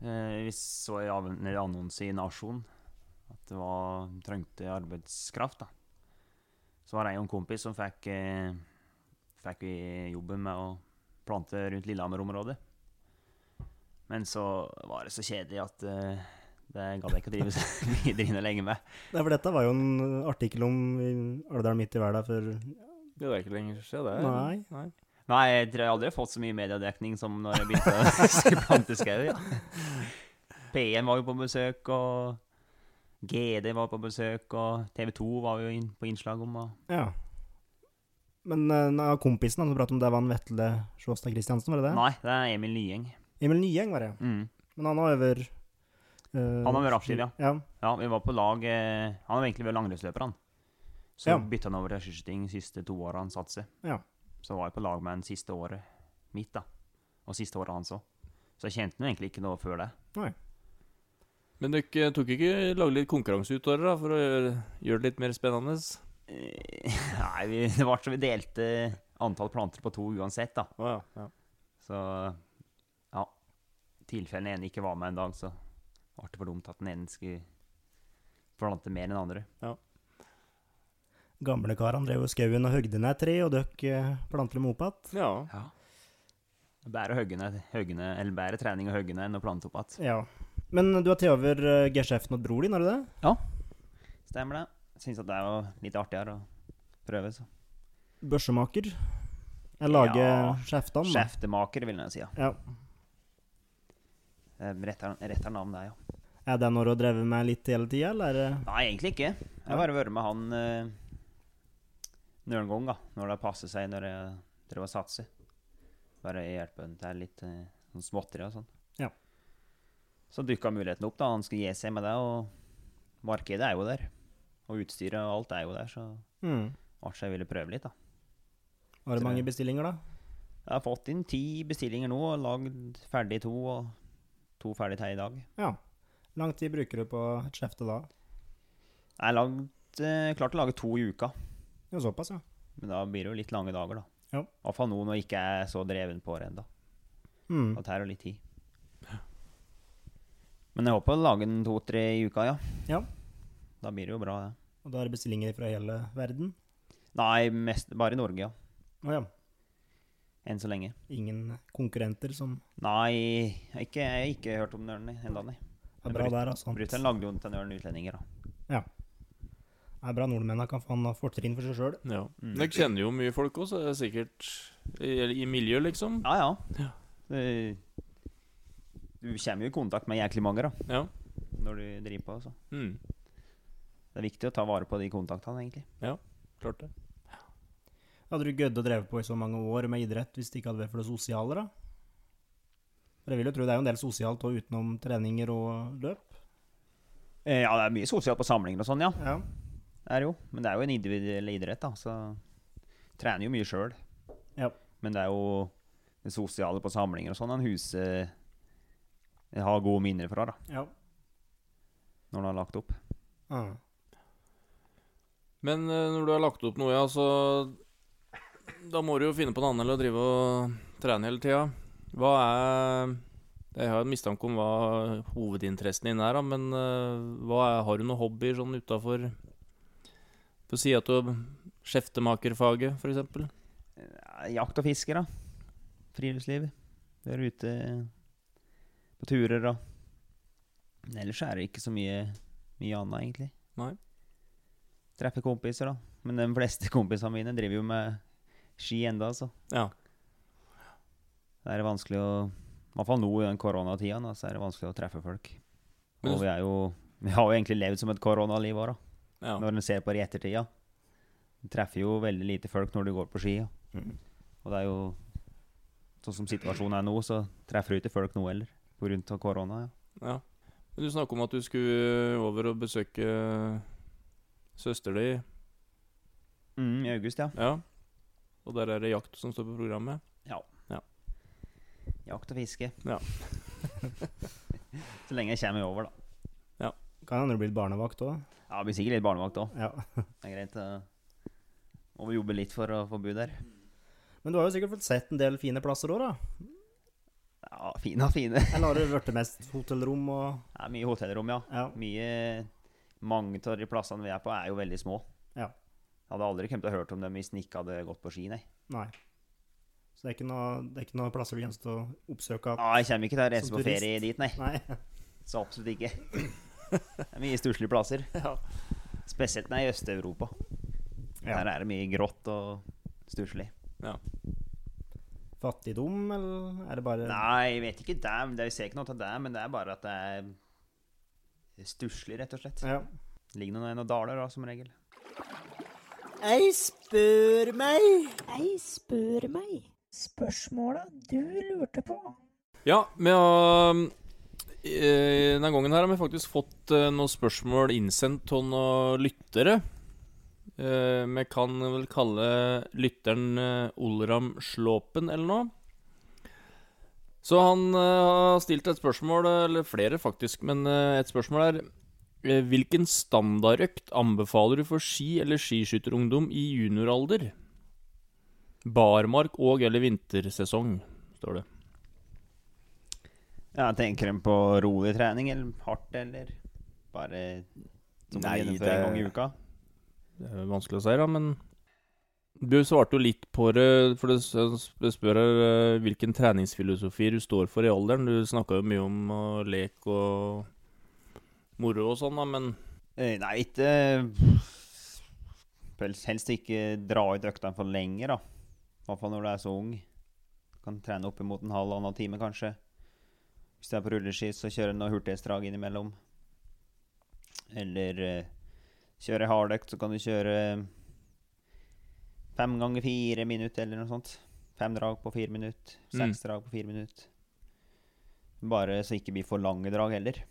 Eh, vi så i annonse i Nasjon at det var trengte arbeidskraft. da. Så var jeg og en kompis som fikk, eh, fikk vi jobben med å plante rundt Lillehammer-området. Men så var det så kjedelig at det gadd jeg ikke å drive videre inn og lenge med. Nei, for dette var jo en artikkel om Alvdal midt i verden for Det er ikke lenger siden, det. Nei. Nei. Nei, jeg tror jeg aldri har fått så mye mediedekning som når jeg begynte å plante skau. Ja. P1 var jo på besøk, og GD var på besøk, og TV 2 var jo inn på innslag om og Ja. Men uh, nei, kompisen han pratet om det var en Vetle Sjåstad Christiansen, var det det? Nei, det er Emil Nyeng. Emil Nyeng var det, ja. Mm. Men han har over eh, Han var vært aktiv, ja. ja. Ja, vi var på lag eh, Han var egentlig vært langrennsløper, han. Så Ja. bytta han over til skiskyting de siste to åra han satser. Ja. Så var jeg på lag med han siste året mitt, da. Og siste året hans òg. Så jeg kjente han egentlig ikke noe før det. Nei. Men dere tok ikke lage litt konkurranse ut av det, da, for å gjøre, gjøre det litt mer spennende? Eh, Nei, vi, det var så vi delte antall planter på to uansett, da. Ja, ja. Så ja. Tilfellene ene ikke var med en dag, så det for dumt at den ene skulle plante mer enn den andre. Ja. Gamlekarene drev jo skauen og høgde ned tre, og dere uh, planter dem opp igjen. Ja. Bære høggene, høggene, eller bære trening og hogge ned enn å plante opp igjen. Ja. Men du har tatt over uh, geskjeften hos bror din, har du det? Ja, stemmer det. Syns at det er jo litt artigere å prøve, så. Børsemaker? Jeg lager Ja, skjeftene. Skjeftemaker, vil jeg si. ja. Ja. Retter, retter navn, der, ja. Er det noe du har drevet med litt hele tida, eller? er Nei, egentlig ikke. Jeg har bare vært med han uh, noen ganger, da. Når det passer seg, når jeg driver og satser. Bare hjelpe han til litt uh, sånn småtteri og sånn. Ja. Så dukka muligheten opp, da. Han skulle gi seg med det, og markedet er jo der. Og utstyret og alt er jo der, så Mm. artig jeg ville prøve litt, da. Var det mange bestillinger, da? Jeg har fått inn ti bestillinger nå, og lagd ferdig to, og to ferdig til i dag. Ja. Lang tid bruker du på et skjefte da? Jeg har eh, klart å lage to i uka. Jo, såpass, ja. Men da blir det jo litt lange dager, da. Ja. I hvert fall nå når jeg ikke er så dreven på det ennå. Mm. Det jo litt tid. Men jeg håper å lage den to-tre i uka, ja. Ja. Da blir det jo bra, det. Og da er det bestillinger fra hele verden? Nei, mest bare i Norge, ja. Oh, ja. Enn så lenge. Ingen konkurrenter som Nei, jeg har ikke, ikke hørt om den ennå, nei. Det er bra der, altså. Brutter'n lagde jo den til en utlendinger, da. Ja. Det er bra nordmennene kan få en fortrinn for seg sjøl. Ja. Mm. Dere kjenner jo mye folk også, det er sikkert i, i miljøet, liksom. Ja, ja. Det, du kommer jo i kontakt med jæklig mange, da. Ja. Når du driver på, så. Mm. Det er viktig å ta vare på de kontaktene, egentlig. Ja, klart det. Hadde du gødd å dreve på i så mange år med idrett hvis det ikke hadde vært for det sosiale, da? For jeg vil jo tro det er jo en del sosialt òg utenom treninger og løp. Eh, Ja, det er mye sosialt på samlinger og sånn, ja. Ja. Det er jo. Men det er jo en individuell idrett, da, så trener jo mye sjøl. Ja. Men det er jo det sosiale på samlinger og sånn en huset jeg har gode minner fra, da. Ja. Når du har lagt opp. Mm. Men eh, når du har lagt opp noe, ja, så Da må du jo finne på noe annet enn å drive og trene hele tida. Hva er Jeg har en mistanke om hva hovedinteressen din er, da, men eh, er, har du noen hobbyer sånn utafor På si at du er skjeftemakerfaget, f.eks.? Ja, Jakt og fiske, da. Friluftsliv. Være ute på turer og Ellers er det ikke så mye, mye annet, egentlig. Nei. Treffe kompiser, da. Men de fleste kompisene mine driver jo med ski enda, altså. Ja. Det er vanskelig å I hvert fall nå i den koronatida, da, så er det vanskelig å treffe folk. Og vi er jo Vi har jo egentlig levd som et koronaliv òg. Ja. Når en ser på det i ettertida. Du treffer jo veldig lite folk når du går på ski. Ja. Og det er jo Sånn som situasjonen er nå, så treffer du ikke folk nå heller. Av korona. Ja. Ja. Men du snakka om at du skulle over og besøke søster di. Mm, I august, ja. Ja. Og der er det jakt som står på programmet? Ja. Ja. Jakt og fiske. Ja. Så lenge jeg kommer over, da. Ja. Kan hende du blir barnevakt òg. Ja, blir sikkert litt barnevakt òg. Ja. Det er greit. Uh, må jobbe litt for å få bo der. Men du har jo sikkert fått sett en del fine plasser òg, da? Ja, fine og fine. Eller har det blitt mest hotellrom og er mye hotellrom, ja. Mye Mange av de plassene vi er på, er jo veldig små. Ja. Jeg hadde aldri kommet til å hørt om dem hvis en ikke hadde gått på ski, nei. Nei. Så det er ikke noe, det ikke noe plasser du gjenstår å oppsøke? Ja, jeg kommer ikke til å reise på turist? ferie dit, nei. Nei. Så absolutt ikke. Det er mye stusslige plasser. Spesielt når jeg er i Øst-Europa. Ja. Der er det mye grått og stusslig. Ja. Fattigdom, eller er det bare Nei, jeg vet ikke det. det jeg ser ikke noe av det, men det er bare at det er stusslig, rett og slett. Ja. Det ligger noen, noen daler, da, som regel. Jeg spør meg. Jeg spør meg. Spørsmåla du lurte på. Ja, vi har eh, Denne gangen her har vi faktisk fått eh, noen spørsmål innsendt av noen lyttere. Eh, vi kan vel kalle lytteren eh, Olram Slåpen eller noe. Så han har stilt et spørsmål, eller flere faktisk, men et spørsmål er Hvilken standardøkt anbefaler du for ski- eller skiskytterungdom i junioralder? Barmark og eller vintersesong, står det. Ja, tenker de på rolig trening, eller hardt, eller bare som Nei, Nei, gjennomføre en det- gang i uka? Det er vanskelig å si, da, men Du svarte jo litt på det, for det s- det spør her eh, hvilken treningsfilosofi du står for i alderen. Du snakka jo mye om lek og moro og sånn, da, men Eh, Nei, ikke Helst ikke dra ut øktene for lenge, da. I hvert fall når du er så ung. Du kan trene opp imot en halv annen time, kanskje. Hvis du er på rulleski, så kjører du noe hurtighetsdrag innimellom. Eller eh, kjøre hardøkt, så kan du kjøre fem ganger fire minutter, eller noe sånt. Fem drag på fire minutter. Seks drag på fire minutter. Bare så ikke blir for lange drag heller.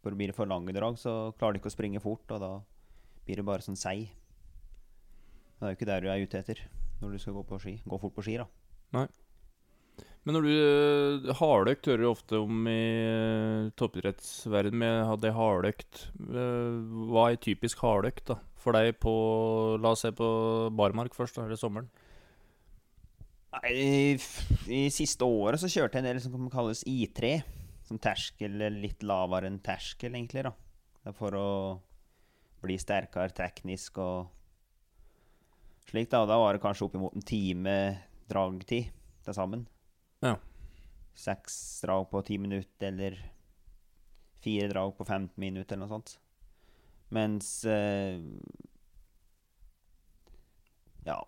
For blir det for lange drag, så klarer du ikke å springe fort, og da blir du bare sånn seig. Det er jo ikke der du er ute etter når du skal gå, på ski. gå fort på ski, da. Nei. Men når du uh, Hardøkt hører du ofte om i uh, toppidrettsverden med det hardøkt. Eh, hva er typisk hardøkt da? for deg på La oss se på barmark først, da, eller sommeren? Nei, i, I siste året så kjørte jeg en del som kan kalles I3. Som terskel, litt lavere enn terskel, egentlig. da. For å bli sterkere teknisk og slik. Da Og da var det kanskje oppimot en time dragtid til sammen. Ja. Seks drag på ti minutter, eller fire drag på 15 minutter, eller noe sånt. Mens eh, Ja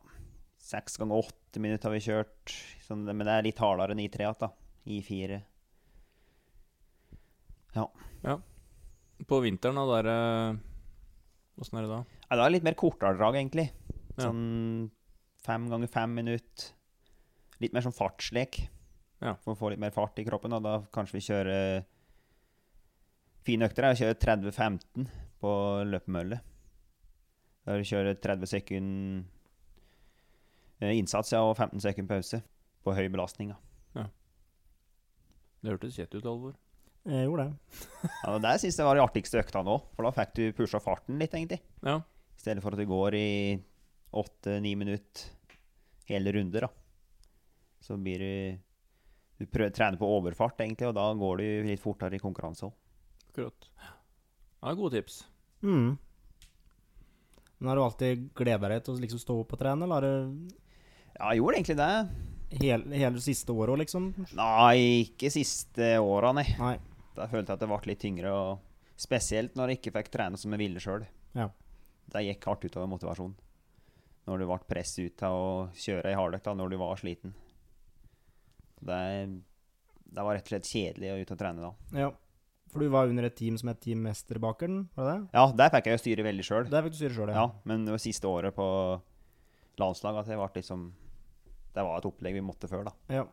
Seks ganger åtte minutter har vi kjørt. Sånn, men det er litt hardere enn I3 igjen, da. I4. Ja. Ja. På vinteren, da, der eh, Åssen er det da? Ja, det er litt mer kortere drag, egentlig. Ja. Sånn fem ganger fem minutter. Litt mer sånn fartslek. Ja. For å få litt mer fart i kroppen. Og da kanskje vi kjører Fine økter er å kjøre 30-15 på løpemølle. Da du kjører 30 sekunder Eh, Innsats, ja, og 15 sekunder pause. På høy belastning, ja. Det hørtes kjett ut, Alvor. Jeg gjorde det. ja det syns jeg var de artigste økta nå, for da fikk du pusha farten litt, egentlig. Ja. I stedet for at du går i åtte-ni minutter hele runder, da. Så blir du Du prøver, trener på overfart, egentlig, og da går du litt fortere i konkurranse òg. Akkurat. Ja, gode tips. Mm. Men har du alltid gleda deg til å liksom stå opp og trene, eller har du Ja, jeg gjorde egentlig det. hele, hele siste året òg, liksom? Nei, ikke siste åra, nei. Nei. Da følte jeg at det ble litt tyngre, og spesielt når jeg ikke fikk trene som jeg ville sjøl. Ja. Det gikk hardt utover motivasjonen. Når du ble presset ut til å kjøre i hardøkta når du var sliten. Det, det var rett og slett kjedelig å ut og trene da. Ja. For du var under et team som het Team Mesterbakeren, var det det? Ja, der fikk jeg jo styre veldig sjøl. Der fikk du styre selv, ja. ja. Men det var siste året på landslaget at det ble liksom Det var et opplegg vi måtte før, da. Ja.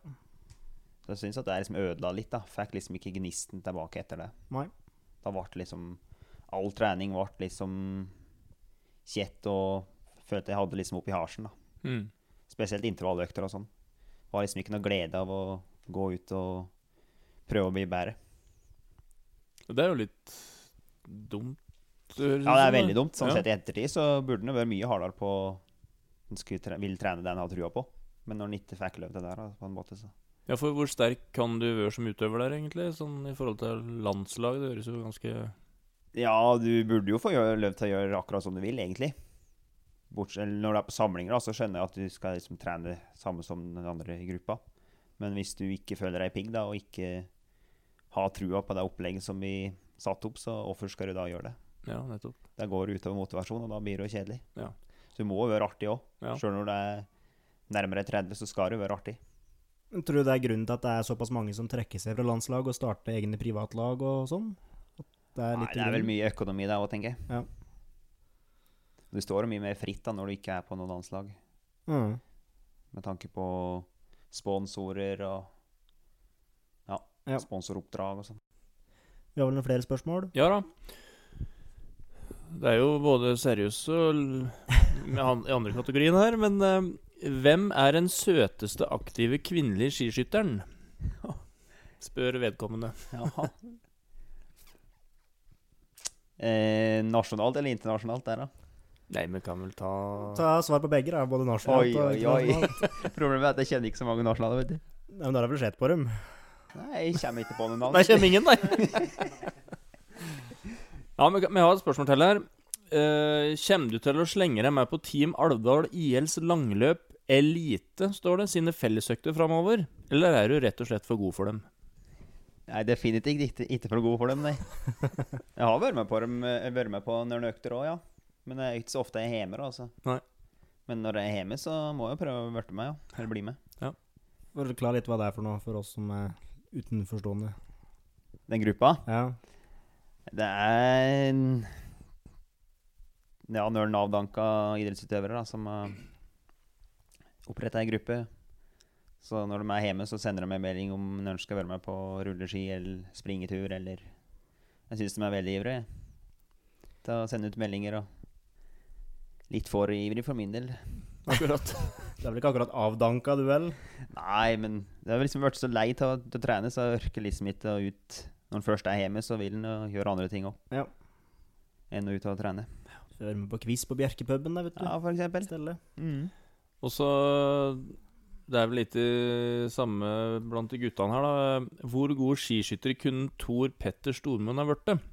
Så jeg syns at det liksom ødela litt, da. Fikk liksom ikke gnisten tilbake etter det. Nei. Da ble liksom All trening ble liksom kjett og følte jeg hadde liksom oppi harsen, da. Mm. Spesielt intervalløkter og sånn. Var liksom ikke noe glede av å gå ut og prøve å bli bedre. Det er jo litt dumt. Ja, det er veldig dumt. Sånn Ja. sett i ettertid så burde jo vært mye hardere på skulle tre vil trene det en har trua på. Men når den ikke fikk til det der, da, på en måte, så Ja, for hvor sterk kan du være som utøver der, egentlig? Sånn i forhold til landslaget? Det høres jo ganske Ja, du burde jo få gjøre, til å gjøre akkurat som du vil, egentlig. Bortsett, når du er på samlinger, da, så skjønner jeg at du skal liksom trene samme som den andre i gruppa. Men hvis du ikke føler deg pigg da, og ikke har trua på det opplegget som vi satte opp, så hvorfor skal du da gjøre det? Ja, nettopp. Det går utover motivasjon, og da blir det jo kjedelig. Ja. Så det må jo være artig òg. Ja. Sjøl når det er nærmere 30, så skal det jo være artig. Tror du det er grunnen til at det er såpass mange som trekker seg fra landslag og starter egne privatlag og sånn? At det er Nei, det er vel mye økonomi der òg, tenker jeg. Ja. Du står mye mer fritt da når du ikke er på noe landslag. Mm. Med tanke på sponsorer og ja, Ja. sponsoroppdrag og sånn. Vi har vel noen flere spørsmål? Ja da. Det er jo både seriøse og i andre kategorien her, men uh, hvem er den søteste aktive kvinnelige skiskytteren? Spør vedkommende. Ja. Eh, nasjonalt eller internasjonalt der, da? Nei, vi kan vel ta Ta svar på begge, da. Både nasjonalt Oi, og oi, oi. internasjonalt. Problemet er at jeg kjenner ikke så mange nasjonale, vet du. Nei, men da har jeg vel sett på dem. Nei, jeg kommer ikke på noen navn. Nei, kommer ingen, nei. Ja, men vi har et spørsmål til her. Uh, kommer du til å slenge deg med på Team Alvdal ILs langløp Elite, står det, sine fellesøkter framover? Eller er du rett og slett for god for dem? Nei, definitivt ikke, ikke for god for dem, nei. Jeg har vært med på dem, eh, vært med på noen økter òg, ja. Men det er ikke så ofte jeg er hjemme, da, altså. Nei. Men når jeg er hjemme, så må jeg prøve å verte med, ja. Eller bli med. Ja. Forklar litt hva det er for noe for oss som er utenforstående. Den gruppa? Ja. Det er ja, ja, Nav-danka idrettsutøvere da, som har oppretta ei gruppe. Så når de er hjemme, så sender de meg melding om når de skal være med på rulleski eller springetur eller Jeg syns de er veldig ivrige til å sende ut meldinger og litt for ivrig for min del. Akkurat. Det er vel ikke akkurat avdanka duell? Nei, men det har liksom vært så lei til å, trene, så jeg orker liksom ikke å ut Når en først er hjemme, så vil en gjøre andre ting òg. Ja. Enn å ut og trene. Være med på quiz på Bjerkepuben, da, vet du. Ja, for eksempel. Mm. Og så Det er vel litt det samme blant de guttene her, da. Hvor god skiskytter kunne Tor Petter Stormund ha blitt?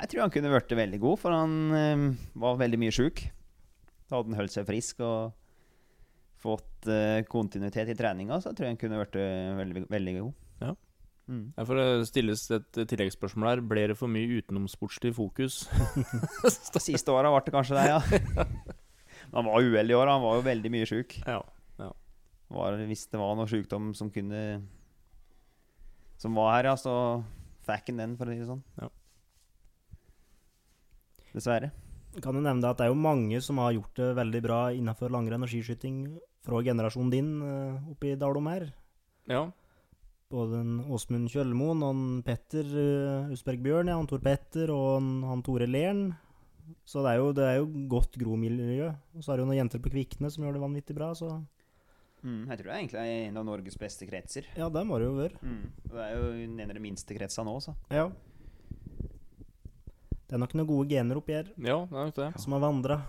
Jeg tror han kunne blitt veldig god, for han eh, var veldig mye sjuk. Da hadde han holdt seg frisk og fått uh, kontinuitet i treninga, så jeg tror jeg han kunne blitt veldig, veldig god. Ja. Mm. Jeg får stilles et tilleggsspørsmål her. Ble det for mye utenomsportslig fokus? Siste åra ble det kanskje det, ja. Han var uheldig i år. Han var jo veldig mye sjuk. Ja, ja. Hvis det var noe sykdom som kunne Som var her, ja, så fikk han den, for å si det sånn. Ja. Dessverre. Kan jo nevne at det er jo mange som har gjort det veldig bra innenfor langrenn og skiskyting fra generasjonen din eh, oppe i Dalom her. Ja. Både en Åsmund Kjølmoen og en Petter Husberg Usberg Bjørn, ja, han Tor Petter og en, han Tore Lern. Så det er jo, det er jo godt gromiljø. Og så er det jo noen jenter på Kvikne som gjør det vanvittig bra, så Mm, jeg tror det er egentlig en av Norges beste kretser. Ja, det må det jo være. Mm. Det er jo en av de minste kretsene nå, så. Ja. Det er nok noen gode gener oppi her. Ja, det er nok det. Som har vandra.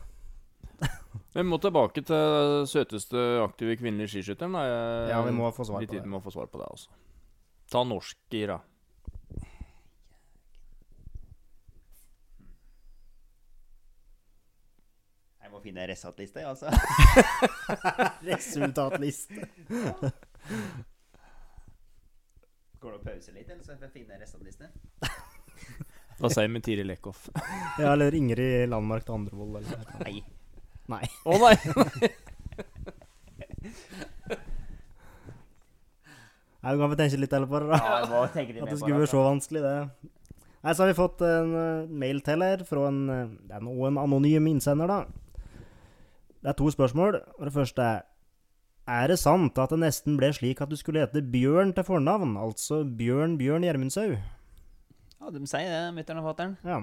Vi må tilbake til søteste aktive kvinnelige skiskytteren. da. Jeg- Ja, vi må få svar litt på tid det. Vi må få svar på det, altså. Ta norsk, i, da. Jeg må finne resultatliste, altså. Resultatliste. Går det å pause litt, eller så får jeg finne resultatliste? Hva sier vi Tiril Eckhoff? Ja, eller Ingrid Landmark til Andrevold, eller. Nei. Nei. Å nei! Nei, du kan få tenke litt heller på det, da. Ja, jeg må tenke litt At det skulle være så vanskelig, det. Nei, så har vi fått en eh, mail til her fra en eh, Det er noen en anonym innsender, da. Det er to spørsmål. Og det første er Er det sant at det nesten ble slik at du skulle hete Bjørn til fornavn? Altså Bjørn Bjørn Gjermundshaug? Ja, de sier det, mutter'n og fatter'n. Ja.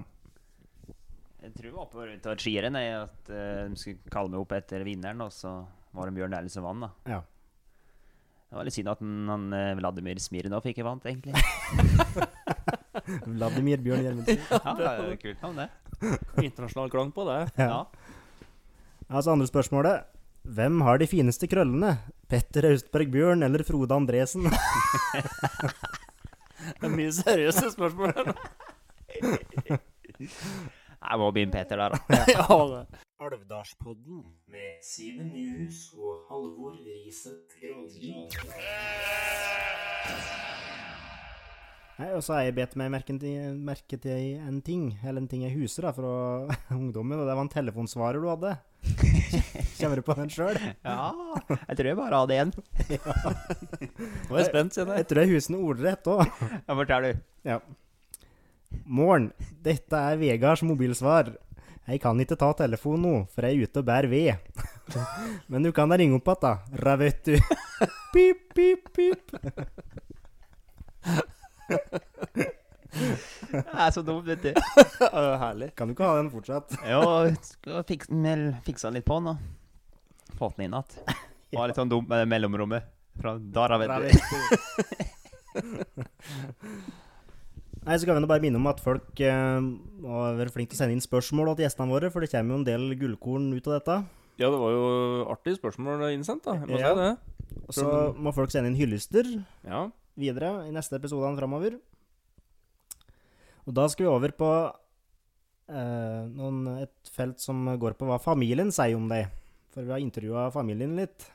Jeg tror det var på rundt et skirenn at eh, de skulle kalle meg opp etter vinneren, og så var det Bjørn Dæhlie som vant, da. Ja. Det var litt synd at han, han eh, Vladimir Smirnov ikke vant, egentlig. Vladimir Bjørn Gjermundsen. ja, det er jo kult navn, det. Internasjonal klang på det. Ja. Altså andre spørsmålet. Hvem har de fineste krøllene? Petter Austberg Bjørn eller Frode Andresen? Det er mye seriøse spørsmål her. nå. Jeg må begynne Peter der, da. ja. Alvdalspodden med Simen Nyhus og Halvor Riise Granli. Nei, og så har jeg bedt meg merke til, merke til en ting, eller en ting jeg huser da, fra ungdommen, og det var en telefonsvarer du hadde. Kjenner du på den sjøl? Ja, jeg tror jeg bare hadde én. Nå er jeg spent, kjenner jeg. Jeg tror jeg huser den ordrett òg. Ja, fortell du. Ja. Morn, dette er Vegards mobilsvar. Jeg kan ikke ta telefonen nå, for jeg er ute og bærer ved. Men du kan da ringe opp igjen, da. Ra, vet du. Pip, pip, pip. Det er så dumt, vet du. Herlig. Kan du ikke ha den fortsatt? Jo, skal fikse, mel, fikse litt på den, da. Fått den inn igjen. Var litt sånn dumt med det mellomrommet. Fra Dara, vet du. Nei, så kan vi bare minne om at folk eh, må være flinke til å sende inn spørsmål til gjestene våre, for det kommer jo en del gullkorn ut av dette. Ja, det var jo artig spørsmål innsendt, da. Jeg må Ja. si det. Og så må folk sende inn hyllester Ja. Videre i neste episode framover. Og da skal vi over på eh, noen, et felt som går på hva familien sier om deg. For vi har intervjua familien litt.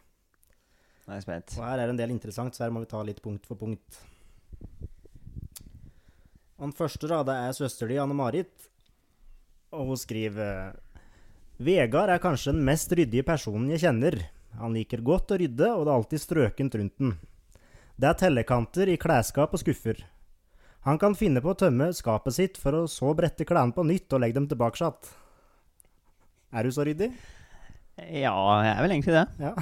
Er spent. Og her er det en del interessant, så her må vi ta litt punkt for punkt. Den første da, det er søster di, Anne-Marit. Og hun skriver Vegard er kanskje den mest ryddige personen jeg kjenner. Han liker godt å rydde, og det er alltid strøkent rundt den. Det er tellekanter i klesskap og skuffer. Han kan finne på å tømme skapet sitt for å så brette klærne på nytt og legge dem tilbake igjen. Er du så ryddig? Ja, jeg er vel egentlig det. Ja.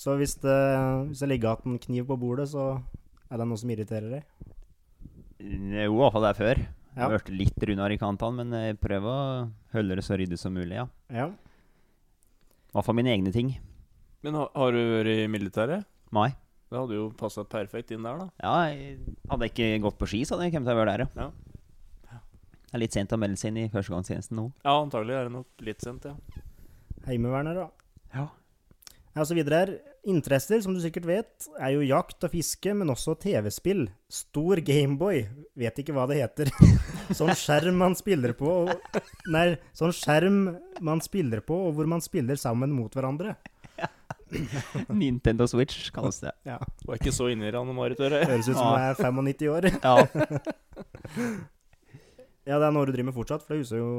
Så hvis det, hvis det ligger igjen en kniv på bordet, så er det noe som irriterer deg? Jo, i hvert fall det er før. Jeg Ja. har vært litt rundere i kantene, men jeg prøver å holde det så ryddig som mulig, ja. Ja. I hvert fall mine egne ting. Men har, har du vært i militæret? Nei. Det hadde jo passa perfekt inn der, da. Ja, jeg hadde jeg ikke gått på ski, så hadde jeg kommet til å være der, Ja. Det er litt sent å melde seg inn i førstegangstjenesten nå. Ja, antagelig er det nok litt sent, ja. Heimevernet, da. Ja. Ja, så videre her. Interesser, som du sikkert vet, er jo jakt og fiske, men også TV-spill. Stor Gameboy. Vet ikke hva det heter. sånn skjerm man spiller på og, Nei, sånn skjerm man spiller på, og hvor man spiller sammen mot hverandre. Nintendo Switch kalles det. Ja. Var ikke så inni det, Anne-Marit, hører jeg. Høres ut som du er 95 år. Ja. ja, det er noe du driver med fortsatt, for det husker jo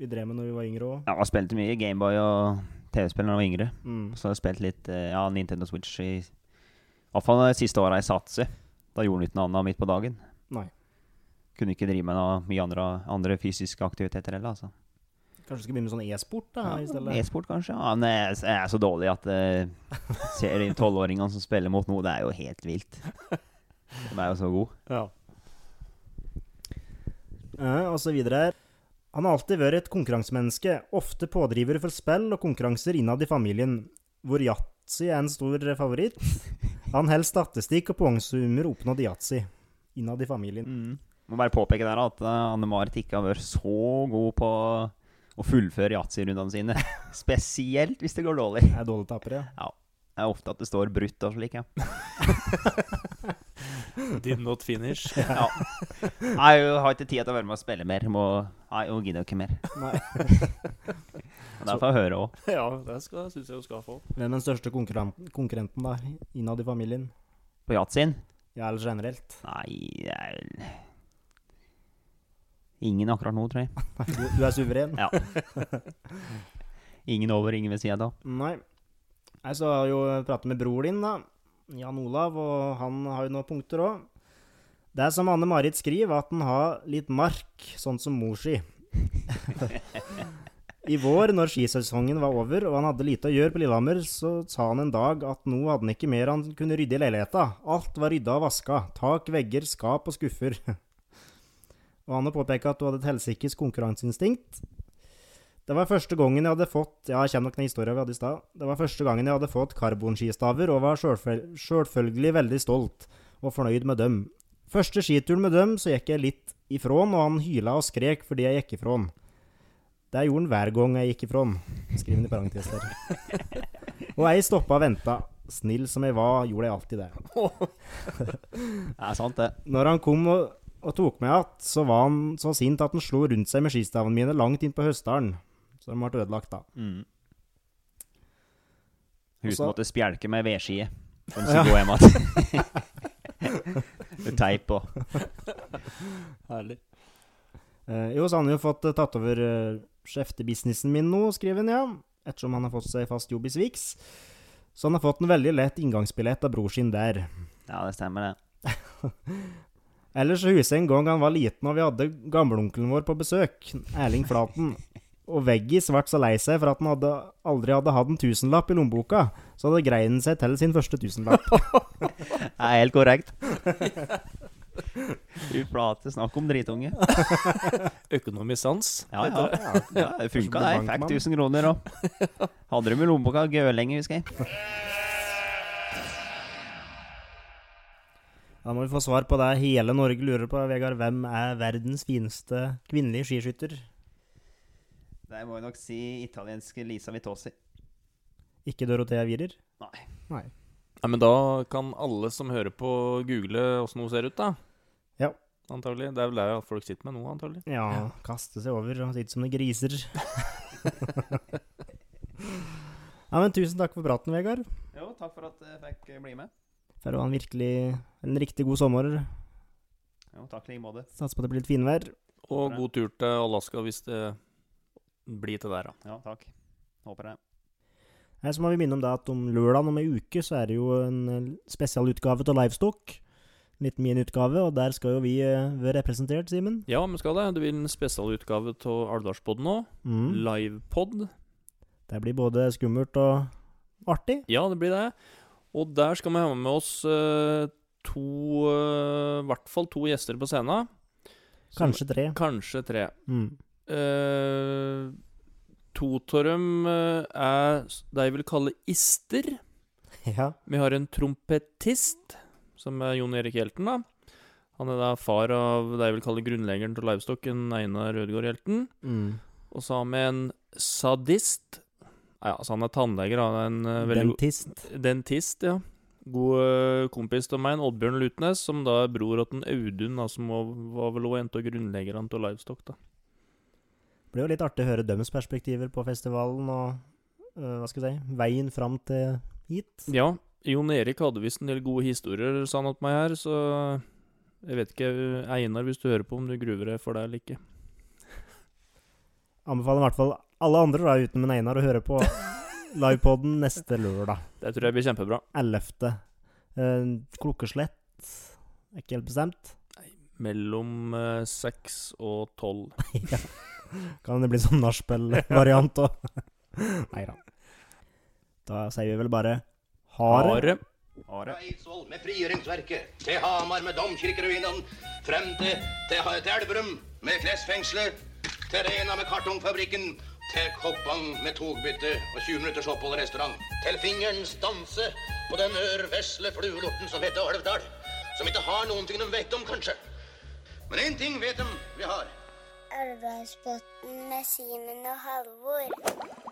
vi drev med når vi var yngre òg. Ja, jeg spilte mye Gameboy og TV-spill da jeg var yngre. Mm. Så har jeg spilt litt eh, ja, Nintendo Switch i hvert fall de siste åra jeg satser. Da gjorde han ikke noe annet midt på dagen. Nei. Kunne ikke drive med noe mye andre, andre fysiske aktiviteter heller, altså. Kanskje du skal begynne med sånn e-sport? da, ja? E-sport, kanskje? Ja, men jeg, jeg er så dårlig at uh, ser de tolvåringene som spiller mot noe, det er jo helt vilt. De er jo så gode. Ja. Ja, og så videre her. Han har alltid vært et konkurransemenneske, ofte pådriver for spill og konkurranser innad i familien, hvor yatzy er en stor favoritt. Han holder statistikk og poengsummer oppnådd i yatzy innad i familien. Må bare påpeke der at eh, Anne Marit ikke har vært så god på å fullføre yatzy-rundene sine. Spesielt hvis det går dårlig. Er dårlig taper, ja. ja. Det er ofte at det står brutt og slik, ja. Did not finish. ja. Nei, jeg har ikke tid til å være med og spille mer. Må, nei, jeg gidder ikke mer. Nei. Det får jeg høre òg. Ja, det syns jeg du skal få. Hvem er den største konkurrenten, konkurrenten da, innad i familien? På yatzyen? Ja, eller generelt? Nei, det vel Ingen akkurat nå, tror jeg. Du, du er suveren? ja. Ingen over, ingen ved sida av. Nei. Jeg så har jo pratet med bror din, da. Jan Olav, og han har jo noen punkter òg. Det er som Anne Marit skriver, at han har litt mark, sånn som mor si. I vår, når skisesongen var over og han hadde lite å gjøre på Lillehammer, så sa han en dag at nå hadde han ikke mer han kunne rydde i leiligheta. Alt var rydda og vaska. Tak, vegger, skap og skuffer. og han har påpeka at du hadde et helsikes konkurranseinstinkt. Det var første gangen jeg hadde fått Ja, jeg kommer nok den historien vi hadde i stad. Det var første gangen jeg hadde fått karbonskistaver, og var selvfølgelig veldig stolt og fornøyd med dem. Første skituren med dem, så gikk jeg litt ifrån, og han hyla og skrek fordi jeg gikk ifrån. Det gjorde han hver gang jeg gikk ifrån, skriver han i parentes der. og jeg stoppa og venta. Snill som jeg var, gjorde jeg alltid det. Det er sant, det. Når han kom og, og tok meg at så var han så sint at han slo rundt seg med skistavene mine langt inn på Høstdalen. Så de ble ødelagt, da. Mm. Huset Også- måtte spjelke med vedskie for Ja. å gå hjem igjen. Med teip på. Herlig. Eh, jo, så han har jo fått eh, tatt over uh, skjeftebusinessen min nå, skriver han, ja. Ettersom han har fått seg fast jobb i Swix. Så han har fått en veldig lett inngangsbillett av bror sin der. Ja, det stemmer, det. Ellers så husker jeg en gang han var liten og vi hadde gamleonkelen vår på besøk, Erling Flaten. Og Veggis ble så lei seg for at han hadde, aldri hadde hatt en tusenlapp i lommeboka, så hadde greid han seg til sin første tusenlapp. Det er helt korrekt. Fy flate, snakk om dritunge. Økonomisk sans. Ja, ja. ja det funka, det. Fikk 1000 kroner og hadde dem i lommeboka gølenge, husker jeg. Da må vi få svar på det hele Norge lurer på, Vegard. Hvem er verdens fineste kvinnelige skiskytter? Der må jeg nok si italienske Lisa Vitosi. Ikke Dorothea Wierer? Nei. Nei. Nei, men da kan alle som hører på, google åssen hun ser ut, da. Ja. Antagelig. Det er vel det folk sitter med nå, antagelig. Ja, kaste seg over og sitte som noen griser. ja, men tusen takk for praten, Vegard. Jo, takk for at jeg fikk bli med. For å ha en virkelig en riktig god sommer. Jo, takk i like måte. Satser på at det blir litt finvær. Og god tur til Alaska hvis det blir til der, da. Ja, takk. Håper det. Her så må vi minne om det at om lørdag om ei uke så er det jo en eh, spesialutgave av Livestock. En liten miniutgave, og der skal jo vi eh, være representert, Simen. Ja, vi skal det. Det blir en spesialutgave av Alvdalspodden nå. Mm. Livepod. Det blir både skummelt og artig. Ja, det blir det. Og der skal vi ha med oss eh, to eh, I hvert fall to gjester på scenen. Kanskje tre. Kanskje tre. Mm. Uh, to av dem er det jeg vil kalle ister. Ja. Vi har en trompetist, som er Jon Erik Hjelten. da. Han er da far av det jeg vil kalle grunnleggeren til Livestocken, Einar Rødegård Hjelten. Mm. Og så har vi en sadist. Ja, altså han er tannlege, er en eh, veldig Dentist. Dentist, ja. God eh, kompis av meg, en Oddbjørn Lutnes, som da er bror til Audun, da, som var, vel også en av grunnleggerne til Livestock. da. Det blir jo litt artig å høre deres perspektiver på festivalen og uh, hva skal jeg si, veien fram til hit. Ja, Jon Erik hadde visst en del gode historier, sa han til meg her, så jeg vet ikke, Einar, hvis du hører på, om du gruver deg for det eller ikke. Anbefaler i hvert fall alle andre da, utenom Einar å høre på livepoden neste lørdag. Det tror jeg blir kjempebra. 11. Eh, klokkeslett er ikke helt bestemt. Mellom eh, seks og tolv. ja. Kan det bli sånn nachspiel-variant òg? Nei da. Da sier vi vel bare ha det. Hare. Fra Eidsvoll med frigjøringsverket, til Hamar med domkirkeruinene, frem til, til, til Elverum med klesfengselet, til Rena med kartongfabrikken, til Koppang med togbytte og 20 minutters opphold i restaurant. Til fingeren stanse på den ørvesle fluelorten som heter Alvdal. Som ikke har noen ting de vet om, kanskje. Men én ting vet de vi har. Elvdalsbotn med Simen og Halvor.